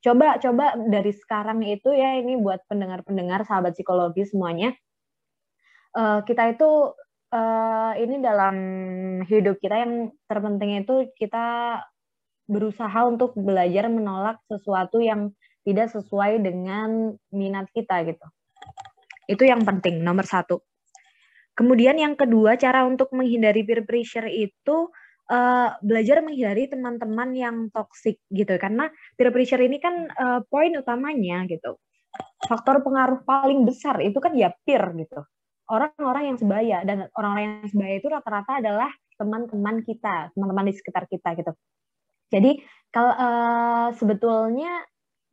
Coba coba dari sekarang itu ya ini buat pendengar-pendengar sahabat psikologi semuanya. Uh, kita itu uh, ini dalam hidup kita yang terpenting itu kita berusaha untuk belajar menolak sesuatu yang tidak sesuai dengan minat kita gitu. Itu yang penting nomor satu. Kemudian yang kedua cara untuk menghindari peer pressure itu uh, belajar menghindari teman-teman yang toksik gitu. Karena peer pressure ini kan uh, poin utamanya gitu. Faktor pengaruh paling besar itu kan ya peer gitu. Orang-orang yang sebaya. Dan orang-orang yang sebaya itu rata-rata adalah teman-teman kita, teman-teman di sekitar kita gitu. Jadi kalau uh, sebetulnya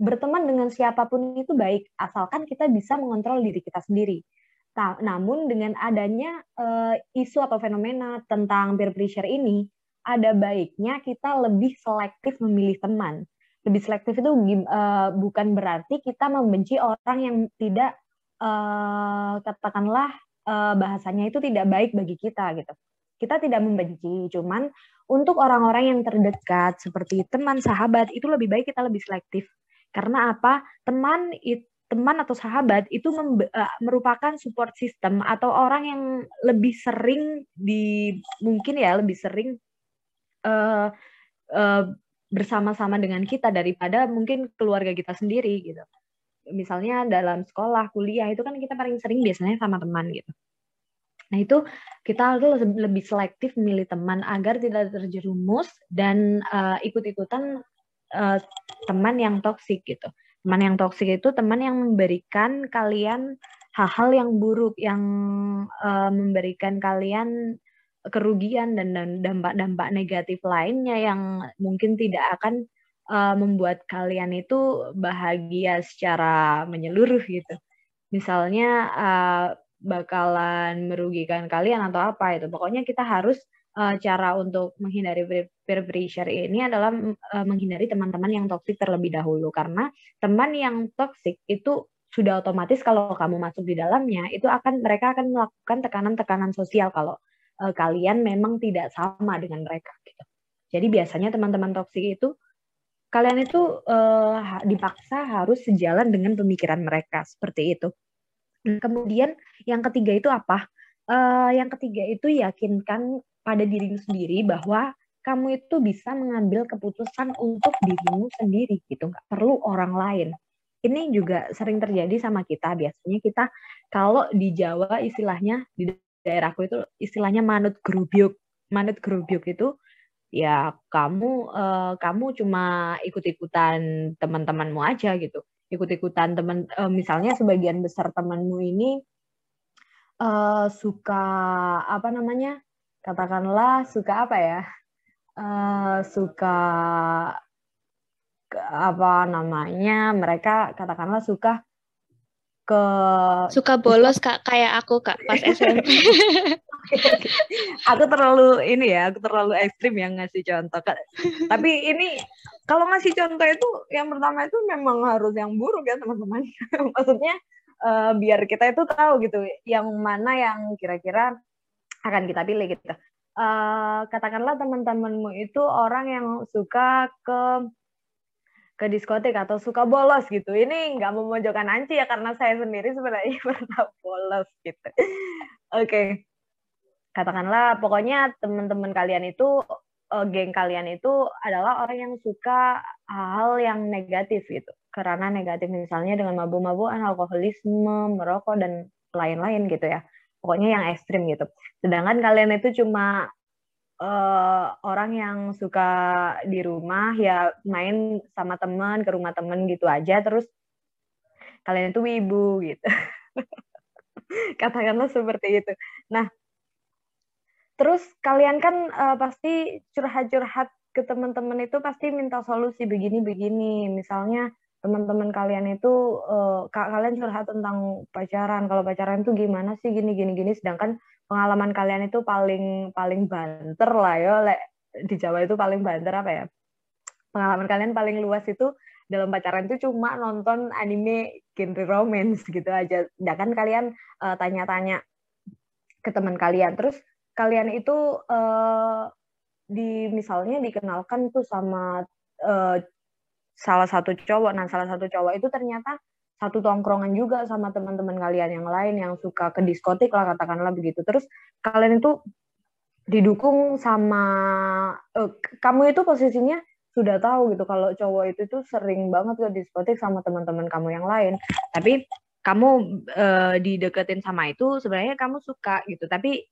berteman dengan siapa pun itu baik. Asalkan kita bisa mengontrol diri kita sendiri. Nah, namun dengan adanya uh, isu atau fenomena tentang peer pressure ini, ada baiknya kita lebih selektif memilih teman. Lebih selektif itu uh, bukan berarti kita membenci orang yang tidak uh, katakanlah uh, bahasanya itu tidak baik bagi kita gitu. Kita tidak membenci, cuman untuk orang-orang yang terdekat seperti teman, sahabat itu lebih baik kita lebih selektif. Karena apa? Teman itu teman atau sahabat itu merupakan support system atau orang yang lebih sering di mungkin ya lebih sering uh, uh, bersama-sama dengan kita daripada mungkin keluarga kita sendiri gitu misalnya dalam sekolah, kuliah itu kan kita paling sering biasanya sama teman gitu. Nah itu kita harus lebih selektif memilih teman agar tidak terjerumus dan uh, ikut-ikutan uh, teman yang toksik gitu. Teman yang toksik itu teman yang memberikan kalian hal-hal yang buruk, yang uh, memberikan kalian kerugian dan dampak-dampak negatif lainnya yang mungkin tidak akan uh, membuat kalian itu bahagia secara menyeluruh gitu. Misalnya uh, bakalan merugikan kalian atau apa itu. Pokoknya kita harus uh, cara untuk menghindari peer pressure ini adalah uh, menghindari teman-teman yang toksik terlebih dahulu karena teman yang toksik itu sudah otomatis kalau kamu masuk di dalamnya itu akan mereka akan melakukan tekanan-tekanan sosial kalau uh, kalian memang tidak sama dengan mereka gitu. Jadi biasanya teman-teman toksik itu kalian itu uh, dipaksa harus sejalan dengan pemikiran mereka seperti itu. kemudian yang ketiga itu apa? Uh, yang ketiga itu yakinkan pada dirimu sendiri bahwa kamu itu bisa mengambil keputusan untuk dirimu sendiri gitu, nggak perlu orang lain. Ini juga sering terjadi sama kita. Biasanya kita kalau di Jawa istilahnya di daerahku itu istilahnya manut gerubyuk. Manut gerubyuk itu ya kamu uh, kamu cuma ikut-ikutan teman-temanmu aja gitu ikut-ikutan teman uh, misalnya sebagian besar temanmu ini uh, suka apa namanya katakanlah suka apa ya uh, suka apa namanya mereka katakanlah suka ke suka bolos kak kayak aku kak pas SMP aku terlalu ini ya, aku terlalu ekstrim yang ngasih contoh. Tapi ini kalau ngasih contoh itu yang pertama itu memang harus yang buruk ya teman-teman. Maksudnya uh, biar kita itu tahu gitu, yang mana yang kira-kira akan kita pilih gitu. Uh, katakanlah teman-temanmu itu orang yang suka ke ke diskotik atau suka bolos gitu. Ini nggak memojokkan Anci ya karena saya sendiri sebenarnya pernah bolos gitu. Oke. Okay katakanlah pokoknya teman-teman kalian itu uh, geng kalian itu adalah orang yang suka hal yang negatif gitu karena negatif misalnya dengan mabuk-mabukan alkoholisme merokok dan lain-lain gitu ya pokoknya yang ekstrim gitu sedangkan kalian itu cuma uh, orang yang suka di rumah ya main sama teman ke rumah teman gitu aja. Terus kalian itu wibu gitu. Katakanlah seperti itu. Nah Terus kalian kan uh, pasti curhat-curhat ke teman-teman itu pasti minta solusi begini-begini. Misalnya teman-teman kalian itu uh, kalian curhat tentang pacaran. Kalau pacaran itu gimana sih? Gini gini gini. Sedangkan pengalaman kalian itu paling paling banter lah ya le, di Jawa itu paling banter apa ya? Pengalaman kalian paling luas itu dalam pacaran itu cuma nonton anime genre romance gitu aja. Sedangkan kalian uh, tanya-tanya ke teman kalian terus kalian itu uh, di misalnya dikenalkan tuh sama uh, salah satu cowok, nah salah satu cowok itu ternyata satu tongkrongan juga sama teman-teman kalian yang lain yang suka ke diskotik lah katakanlah begitu. Terus kalian itu didukung sama uh, kamu itu posisinya sudah tahu gitu kalau cowok itu tuh sering banget ke diskotik sama teman-teman kamu yang lain. Tapi kamu uh, dideketin sama itu sebenarnya kamu suka gitu tapi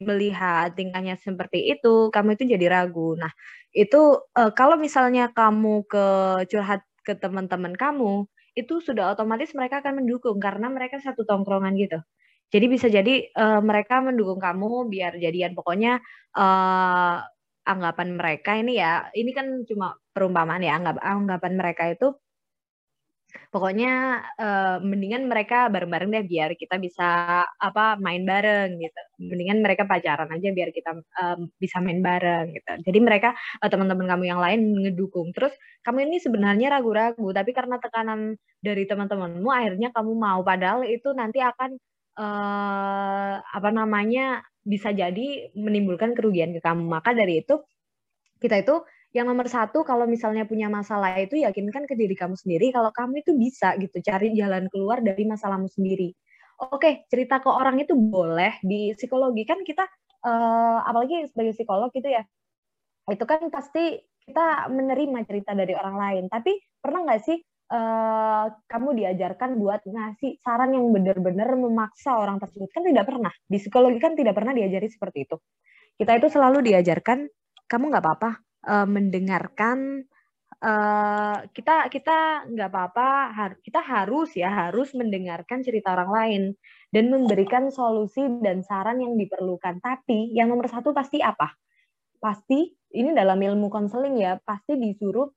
melihat tingkahnya seperti itu kamu itu jadi ragu nah itu uh, kalau misalnya kamu ke curhat ke teman-teman kamu itu sudah otomatis mereka akan mendukung karena mereka satu tongkrongan gitu Jadi bisa jadi uh, mereka mendukung kamu biar jadian. Pokoknya uh, anggapan mereka ini ya, ini kan cuma perumpamaan ya. Anggap anggapan mereka itu pokoknya uh, mendingan mereka bareng-bareng deh biar kita bisa apa main bareng gitu. Mendingan mereka pacaran aja biar kita uh, bisa main bareng gitu. Jadi mereka uh, teman-teman kamu yang lain ngedukung. Terus kamu ini sebenarnya ragu-ragu tapi karena tekanan dari teman-temanmu akhirnya kamu mau padahal itu nanti akan uh, apa namanya bisa jadi menimbulkan kerugian ke kamu. Maka dari itu kita itu yang nomor satu kalau misalnya punya masalah itu yakinkan ke diri kamu sendiri kalau kamu itu bisa gitu cari jalan keluar dari masalahmu sendiri. Oke, cerita ke orang itu boleh di psikologi kan kita uh, apalagi sebagai psikolog gitu ya. Itu kan pasti kita menerima cerita dari orang lain. Tapi pernah nggak sih uh, kamu diajarkan buat ngasih saran yang benar-benar memaksa orang tersebut? Kan tidak pernah. Di psikologi kan tidak pernah diajari seperti itu. Kita itu selalu diajarkan kamu nggak apa-apa uh, mendengarkan uh, kita kita nggak apa-apa har, kita harus ya harus mendengarkan cerita orang lain dan memberikan solusi dan saran yang diperlukan. Tapi yang nomor satu pasti apa? Pasti ini dalam ilmu konseling ya pasti disuruh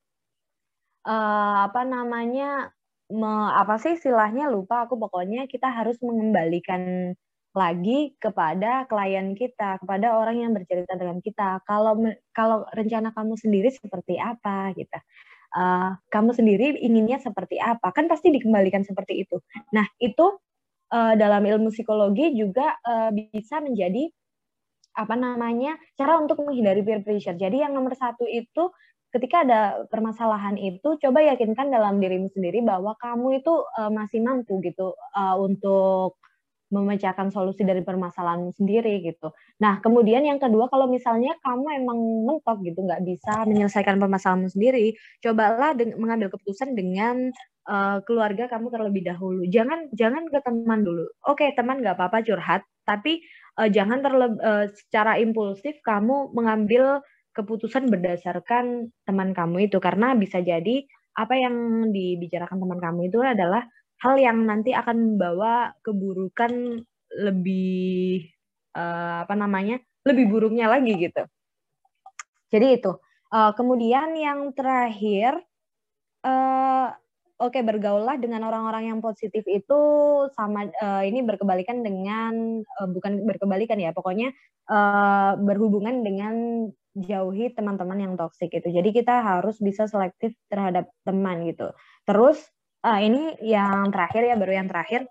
uh, apa namanya me, apa sih istilahnya lupa aku pokoknya kita harus mengembalikan lagi kepada klien kita, kepada orang yang bercerita dengan kita. Kalau kalau rencana kamu sendiri seperti apa gitu. Uh, kamu sendiri inginnya seperti apa? Kan pasti dikembalikan seperti itu. Nah, itu uh, dalam ilmu psikologi juga uh, bisa menjadi apa namanya cara untuk menghindari peer pressure. Jadi yang nomor satu itu ketika ada permasalahan itu coba yakinkan dalam dirimu sendiri bahwa kamu itu uh, masih mampu gitu uh, untuk memecahkan solusi dari permasalahan sendiri gitu. Nah, kemudian yang kedua kalau misalnya kamu emang mentok gitu nggak bisa menyelesaikan permasalahanmu sendiri, cobalah mengambil keputusan dengan uh, keluarga kamu terlebih dahulu. Jangan jangan ke teman dulu. Oke, teman nggak apa-apa curhat, tapi uh, jangan terlebih uh, secara impulsif kamu mengambil keputusan berdasarkan teman kamu itu karena bisa jadi apa yang dibicarakan teman kamu itu adalah hal yang nanti akan membawa keburukan lebih uh, apa namanya lebih buruknya lagi gitu. Jadi itu. Uh, kemudian yang terakhir, uh, oke okay, bergaullah dengan orang-orang yang positif itu sama uh, ini berkebalikan dengan uh, bukan berkebalikan ya, pokoknya uh, berhubungan dengan jauhi teman-teman yang toksik itu. Jadi kita harus bisa selektif terhadap teman gitu. Terus uh, ini yang terakhir ya baru yang terakhir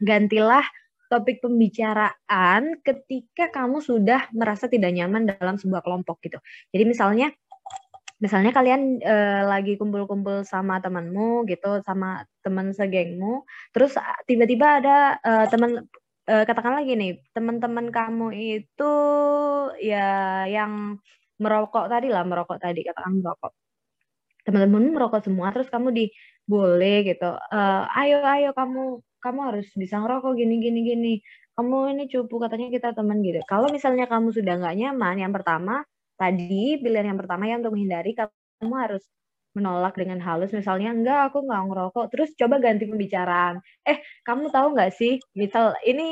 gantilah topik pembicaraan ketika kamu sudah merasa tidak nyaman dalam sebuah kelompok gitu. Jadi misalnya misalnya kalian uh, lagi kumpul-kumpul sama temanmu gitu sama teman segengmu terus tiba-tiba ada uh, teman uh, katakan lagi nih teman-teman kamu itu ya yang merokok tadi lah merokok tadi katakan merokok teman-teman merokok semua terus kamu di boleh gitu. Uh, ayo ayo kamu kamu harus bisa ngerokok gini gini gini. Kamu ini cupu katanya kita teman gitu. Kalau misalnya kamu sudah nggak nyaman yang pertama tadi pilihan yang pertama ya untuk menghindari kamu harus menolak dengan halus. Misalnya enggak aku nggak ngerokok. Terus coba ganti pembicaraan. Eh kamu tahu nggak sih misal ini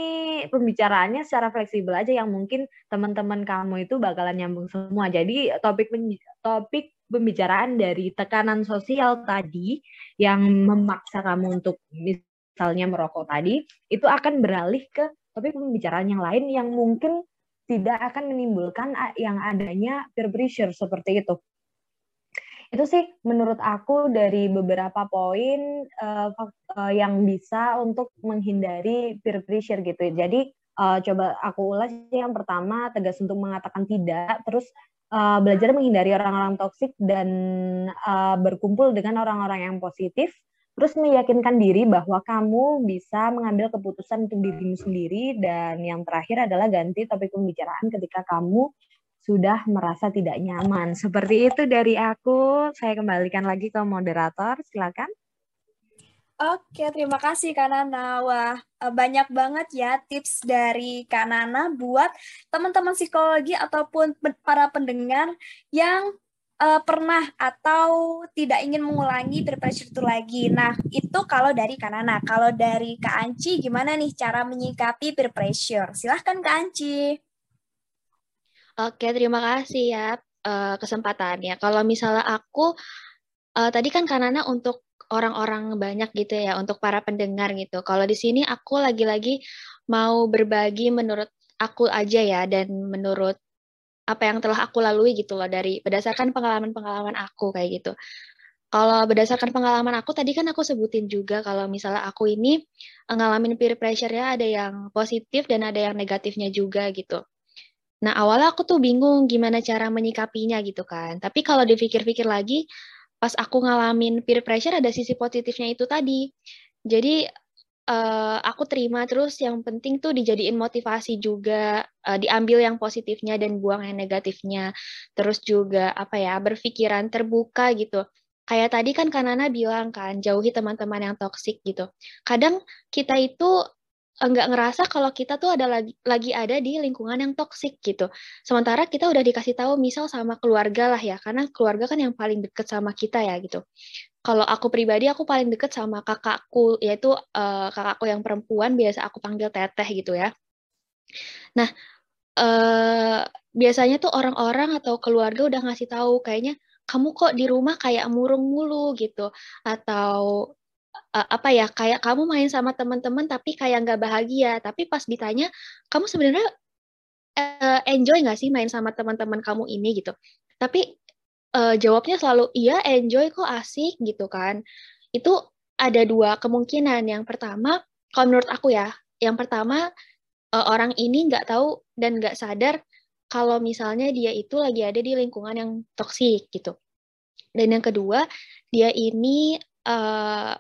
pembicaraannya secara fleksibel aja yang mungkin teman-teman kamu itu bakalan nyambung semua. Jadi topik topik pembicaraan dari tekanan sosial tadi yang memaksa kamu untuk misalnya merokok tadi itu akan beralih ke topik pembicaraan yang lain yang mungkin tidak akan menimbulkan yang adanya peer pressure seperti itu. Itu sih menurut aku dari beberapa poin uh, yang bisa untuk menghindari peer pressure gitu. Jadi uh, coba aku ulas yang pertama tegas untuk mengatakan tidak, terus uh, belajar menghindari orang-orang toksik dan uh, berkumpul dengan orang-orang yang positif, terus meyakinkan diri bahwa kamu bisa mengambil keputusan untuk dirimu sendiri dan yang terakhir adalah ganti topik pembicaraan ketika kamu sudah merasa tidak nyaman. Seperti itu dari aku. Saya kembalikan lagi ke moderator. Silakan. Oke, terima kasih Kak Nana. Wah, eh, banyak banget ya tips dari Kak Nana buat teman-teman psikologi ataupun para pendengar yang uh, pernah atau tidak ingin mengulangi peer pressure itu lagi. Nah, itu kalau dari Kanana. Kalau dari Kak Anci, gimana nih cara menyikapi peer pressure? Silahkan Kak Anci. Oke, terima kasih ya uh, kesempatannya. Kalau misalnya aku, uh, tadi kan Kanana untuk orang-orang banyak gitu ya, untuk para pendengar gitu. Kalau di sini aku lagi-lagi mau berbagi menurut aku aja ya, dan menurut apa yang telah aku lalui gitu loh dari berdasarkan pengalaman-pengalaman aku kayak gitu. Kalau berdasarkan pengalaman aku tadi kan aku sebutin juga kalau misalnya aku ini ngalamin peer pressure ya ada yang positif dan ada yang negatifnya juga gitu. Nah awalnya aku tuh bingung gimana cara menyikapinya gitu kan. Tapi kalau dipikir-pikir lagi pas aku ngalamin peer pressure ada sisi positifnya itu tadi. Jadi uh, aku terima terus yang penting tuh dijadiin motivasi juga uh, diambil yang positifnya dan buang yang negatifnya. Terus juga apa ya berpikiran terbuka gitu. Kayak tadi kan Kanana bilang kan jauhi teman-teman yang toksik gitu. Kadang kita itu enggak ngerasa kalau kita tuh ada lagi lagi ada di lingkungan yang toksik gitu. Sementara kita udah dikasih tahu misal sama keluarga lah ya, karena keluarga kan yang paling deket sama kita ya gitu kalau aku pribadi aku paling deket sama kakakku yaitu uh, kakakku yang perempuan biasa aku panggil teteh gitu ya. Nah uh, biasanya tuh orang-orang atau keluarga udah ngasih tahu kayaknya kamu kok di rumah kayak murung mulu gitu atau uh, apa ya kayak kamu main sama teman-teman tapi kayak nggak bahagia. Tapi pas ditanya kamu sebenarnya uh, enjoy nggak sih main sama teman-teman kamu ini? Gitu. Tapi uh, jawabnya selalu iya enjoy kok asik gitu kan. Itu ada dua kemungkinan. Yang pertama kalau menurut aku ya yang pertama uh, orang ini nggak tahu dan nggak sadar kalau misalnya dia itu lagi ada di lingkungan yang toksik gitu. Dan yang kedua dia ini uh,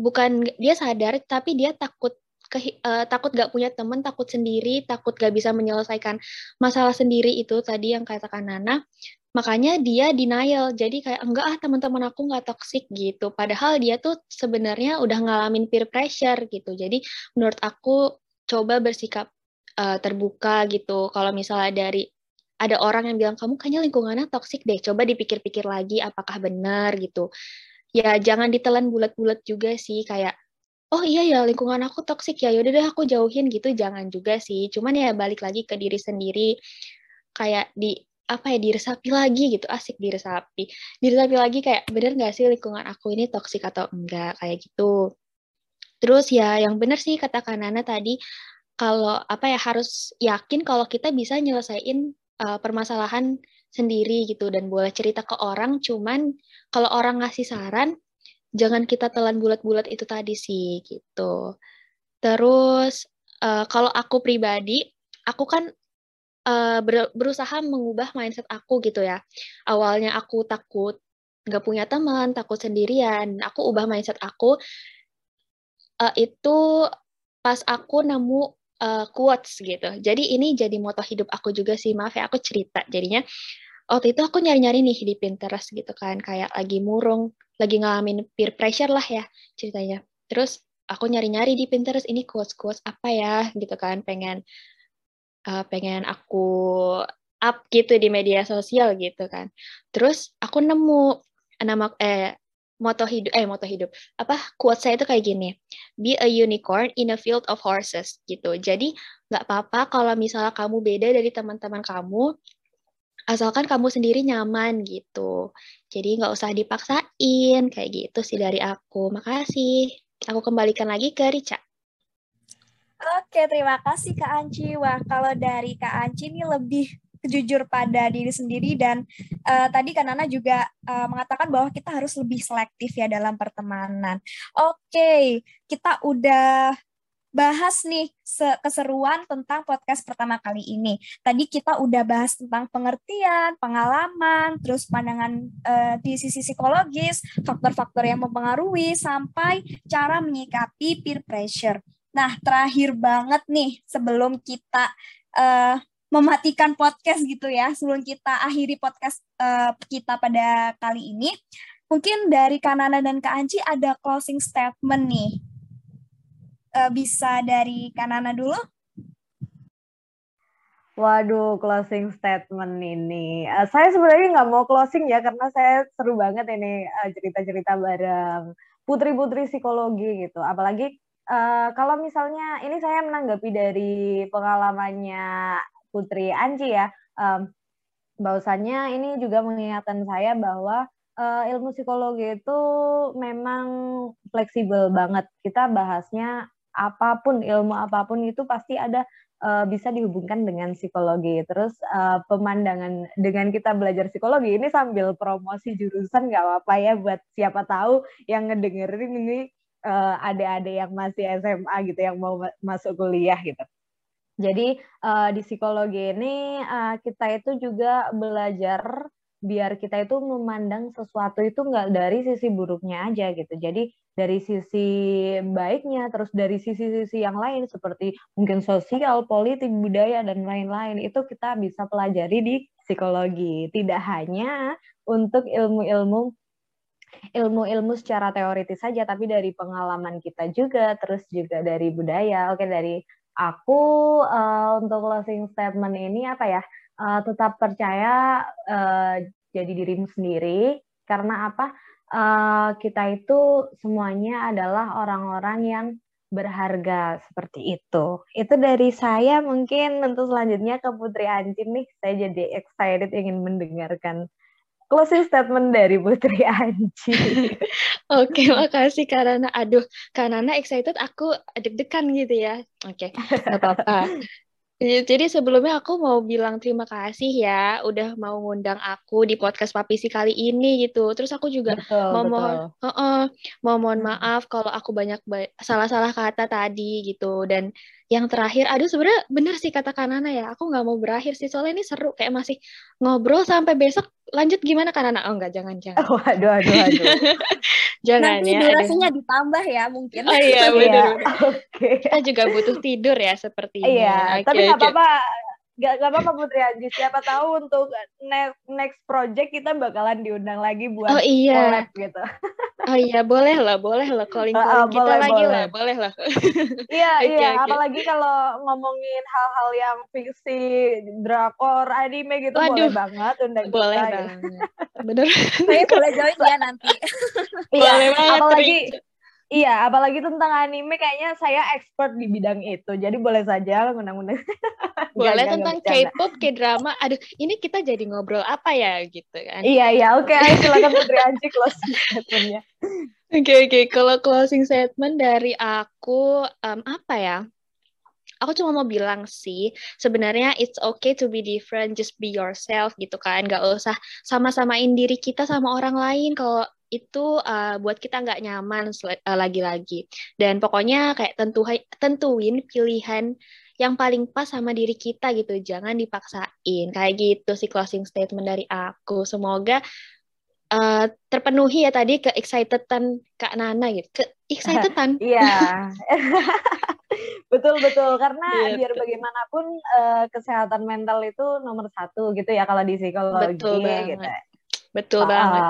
bukan dia sadar tapi dia takut ke, uh, takut gak punya teman, takut sendiri, takut gak bisa menyelesaikan masalah sendiri itu tadi yang katakan Nana. Makanya dia denial. Jadi kayak enggak ah teman-teman aku nggak toxic gitu. Padahal dia tuh sebenarnya udah ngalamin peer pressure gitu. Jadi menurut aku coba bersikap uh, terbuka gitu. Kalau misalnya dari ada orang yang bilang kamu kayaknya lingkungannya toxic deh coba dipikir-pikir lagi apakah benar gitu ya jangan ditelan bulat-bulat juga sih kayak oh iya ya lingkungan aku toxic ya yaudah deh aku jauhin gitu jangan juga sih. Cuman ya balik lagi ke diri sendiri kayak di apa ya diresapi lagi gitu asik diresapi diresapi lagi kayak bener nggak sih lingkungan aku ini toksik atau enggak? kayak gitu. Terus ya yang bener sih kata Kanana tadi kalau apa ya harus yakin kalau kita bisa nyelesain uh, permasalahan sendiri gitu dan boleh cerita ke orang cuman kalau orang ngasih saran jangan kita telan bulat-bulat itu tadi sih gitu terus uh, kalau aku pribadi aku kan uh, ber berusaha mengubah mindset aku gitu ya. Awalnya aku takut nggak punya teman, takut sendirian. Aku ubah mindset aku uh, itu pas aku nemu uh, quotes gitu. Jadi ini jadi moto hidup aku juga sih. Maaf ya aku cerita. Jadinya waktu itu aku nyari-nyari nih di Pinterest gitu kan, kayak lagi murung, lagi ngalamin peer pressure lah ya ceritanya. Terus aku nyari-nyari di Pinterest ini quotes-quotes apa ya gitu kan, pengen uh, pengen aku up gitu di media sosial gitu kan. Terus aku nemu nama eh moto hidup eh moto hidup. Apa quote saya itu kayak gini. Be a unicorn in a field of horses gitu. Jadi nggak apa-apa kalau misalnya kamu beda dari teman-teman kamu asalkan kamu sendiri nyaman gitu. Jadi nggak usah dipaksain kayak gitu sih dari aku. Makasih. Aku kembalikan lagi ke Rica. Oke, terima kasih Kak Anci. Wah, kalau dari Kak Anci ini lebih jujur pada diri sendiri dan uh, tadi kan Nana juga uh, mengatakan bahwa kita harus lebih selektif ya dalam pertemanan. Oke, kita udah bahas nih keseruan tentang podcast pertama kali ini. Tadi kita udah bahas tentang pengertian, pengalaman, terus pandangan uh, di sisi psikologis, faktor-faktor yang mempengaruhi sampai cara menyikapi peer pressure. Nah, terakhir banget nih sebelum kita uh, mematikan podcast gitu ya, sebelum kita akhiri podcast uh, kita pada kali ini, mungkin dari Kanana dan Kak Anci ada closing statement nih. Uh, bisa dari Kanana dulu? Waduh, closing statement ini. Uh, saya sebenarnya nggak mau closing ya karena saya seru banget ini uh, cerita-cerita bareng putri-putri psikologi gitu. Apalagi uh, kalau misalnya ini saya menanggapi dari pengalamannya Putri Anji ya. Um, bahwasannya ini juga mengingatkan saya bahwa uh, ilmu psikologi itu memang fleksibel banget. Kita bahasnya apa pun ilmu apa pun itu pasti ada uh, bisa dihubungkan dengan psikologi. Terus uh, pemandangan dengan kita belajar psikologi ini sambil promosi jurusan nggak apa-apa ya buat siapa tahu yang ngedengerin ini uh, adik-adik yang masih SMA gitu yang mau masuk kuliah gitu. Jadi uh, di psikologi ini uh, kita itu juga belajar biar kita itu memandang sesuatu itu nggak dari sisi buruknya aja gitu. Jadi dari sisi baiknya, terus dari sisi-sisi yang lain seperti mungkin sosial, politik, budaya dan lain-lain itu kita bisa pelajari di psikologi. Tidak hanya untuk ilmu-ilmu ilmu-ilmu secara teoritis saja, tapi dari pengalaman kita juga, terus juga dari budaya. Oke, dari aku uh, untuk closing statement ini apa ya? uh, tetap percaya uh, jadi dirimu sendiri karena apa uh, kita itu semuanya adalah orang-orang yang berharga seperti itu. Itu dari saya mungkin untuk selanjutnya ke Putri Anjin nih. Saya jadi excited ingin mendengarkan closing statement dari Putri Anji. Oke, makasih karena aduh, karena excited aku deg-degan gitu ya. Oke, nggak apa-apa. Jadi sebelumnya aku mau bilang terima kasih ya udah mau ngundang aku di podcast Papisi kali ini gitu. Terus aku juga betul, mau betul. mohon uh -uh, mau mohon maaf kalau aku banyak salah-salah kata tadi gitu dan yang terakhir, aduh sebenarnya bener sih kata Kanana ya, aku nggak mau berakhir sih soalnya ini seru kayak masih ngobrol sampai besok lanjut gimana Kanana? Oh enggak, jangan jangan. Oh, aduh aduh aduh. jangan Nanti ya. durasinya aduh. ditambah ya mungkin. Oh iya benar. Oke. Okay. Kita juga butuh tidur ya sepertinya. Iya, okay, tapi nggak apa-apa Gak, gak apa-apa Putri Anji, siapa tahu untuk next, next project kita bakalan diundang lagi buat oh, iya. collab gitu. Oh iya, boleh lah, boleh lah calling calling uh, kita boleh, lagi boleh. lah, boleh lah. iya, okay, iya, okay. apalagi kalau ngomongin hal-hal yang fiksi, drakor, anime gitu Waduh, boleh banget undang boleh kita. Boleh gitu. banget. Bener. Saya boleh join ya nanti. Iya, apalagi Iya, apalagi tentang anime kayaknya saya expert di bidang itu. Jadi boleh saja ngundang-undang. Boleh gak, tentang K-pop, K-drama. Aduh, ini kita jadi ngobrol apa ya gitu kan. Iya, iya. Oke, okay, silakan Putri Anji closing statementnya. Oke, okay, oke. Okay. Kalau closing statement dari aku, um, apa ya? Aku cuma mau bilang sih, sebenarnya it's okay to be different, just be yourself gitu kan. Gak usah sama-samain diri kita sama orang lain. Kalau itu uh, buat kita nggak nyaman uh, lagi-lagi. Dan pokoknya kayak tentu tentuin pilihan yang paling pas sama diri kita gitu. Jangan dipaksain. Kayak gitu sih closing statement dari aku. Semoga uh, terpenuhi ya tadi ke excitedan Kak Nana gitu. Ke excitedan. Iya. betul betul karena gitu. biar bagaimanapun uh, kesehatan mental itu nomor satu gitu ya kalau di psikologi betul banget. gitu. Betul uh, banget.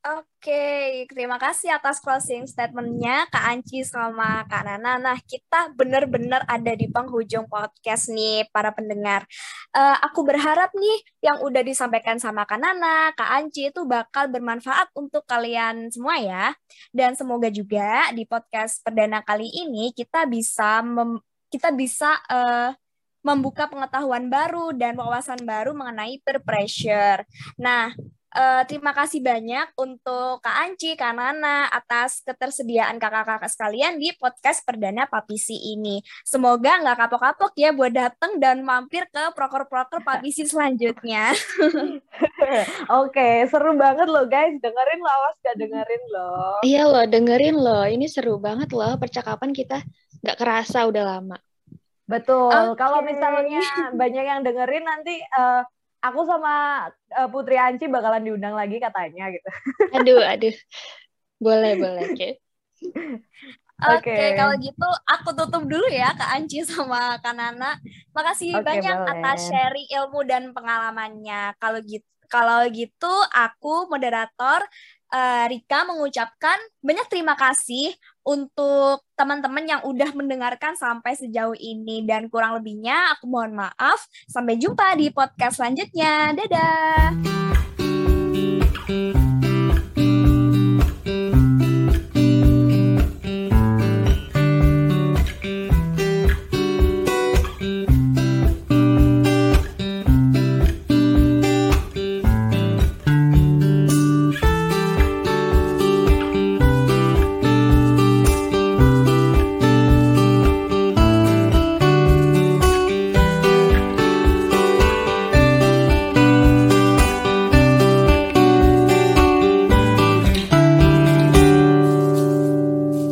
Oke, terima kasih atas closing statementnya Kak Anci sama Kak Nana. Nah, kita benar-benar ada di penghujung podcast nih, para pendengar. Uh, aku berharap nih yang udah disampaikan sama Kak Nana, Kak Anci itu bakal bermanfaat untuk kalian semua ya. Dan semoga juga di podcast perdana kali ini kita bisa mem kita bisa uh, membuka pengetahuan baru dan wawasan baru mengenai peer pressure. Nah, Uh, terima kasih banyak untuk Kak Anci, Kak Nana atas ketersediaan kakak-kakak sekalian di podcast perdana Papisi ini. Semoga nggak kapok-kapok ya buat datang dan mampir ke proker-proker Papisi selanjutnya. Oke, seru banget loh guys. Dengerin loh, awas gak dengerin loh. Iya loh, dengerin loh. Ini seru banget loh percakapan kita nggak kerasa udah lama. Betul. Okay. Kalau misalnya banyak yang dengerin nanti uh, aku sama uh, Putri Anci bakalan diundang lagi katanya gitu. Aduh, aduh. Boleh, boleh. Oke. Okay. Oke, okay. okay, kalau gitu aku tutup dulu ya Kak Anci sama Kak Nana. Makasih okay, banyak boleh. atas sharing ilmu dan pengalamannya. Kalau gitu kalau gitu aku moderator uh, Rika mengucapkan banyak terima kasih untuk teman-teman yang udah mendengarkan sampai sejauh ini. Dan kurang lebihnya aku mohon maaf. Sampai jumpa di podcast selanjutnya. Dadah!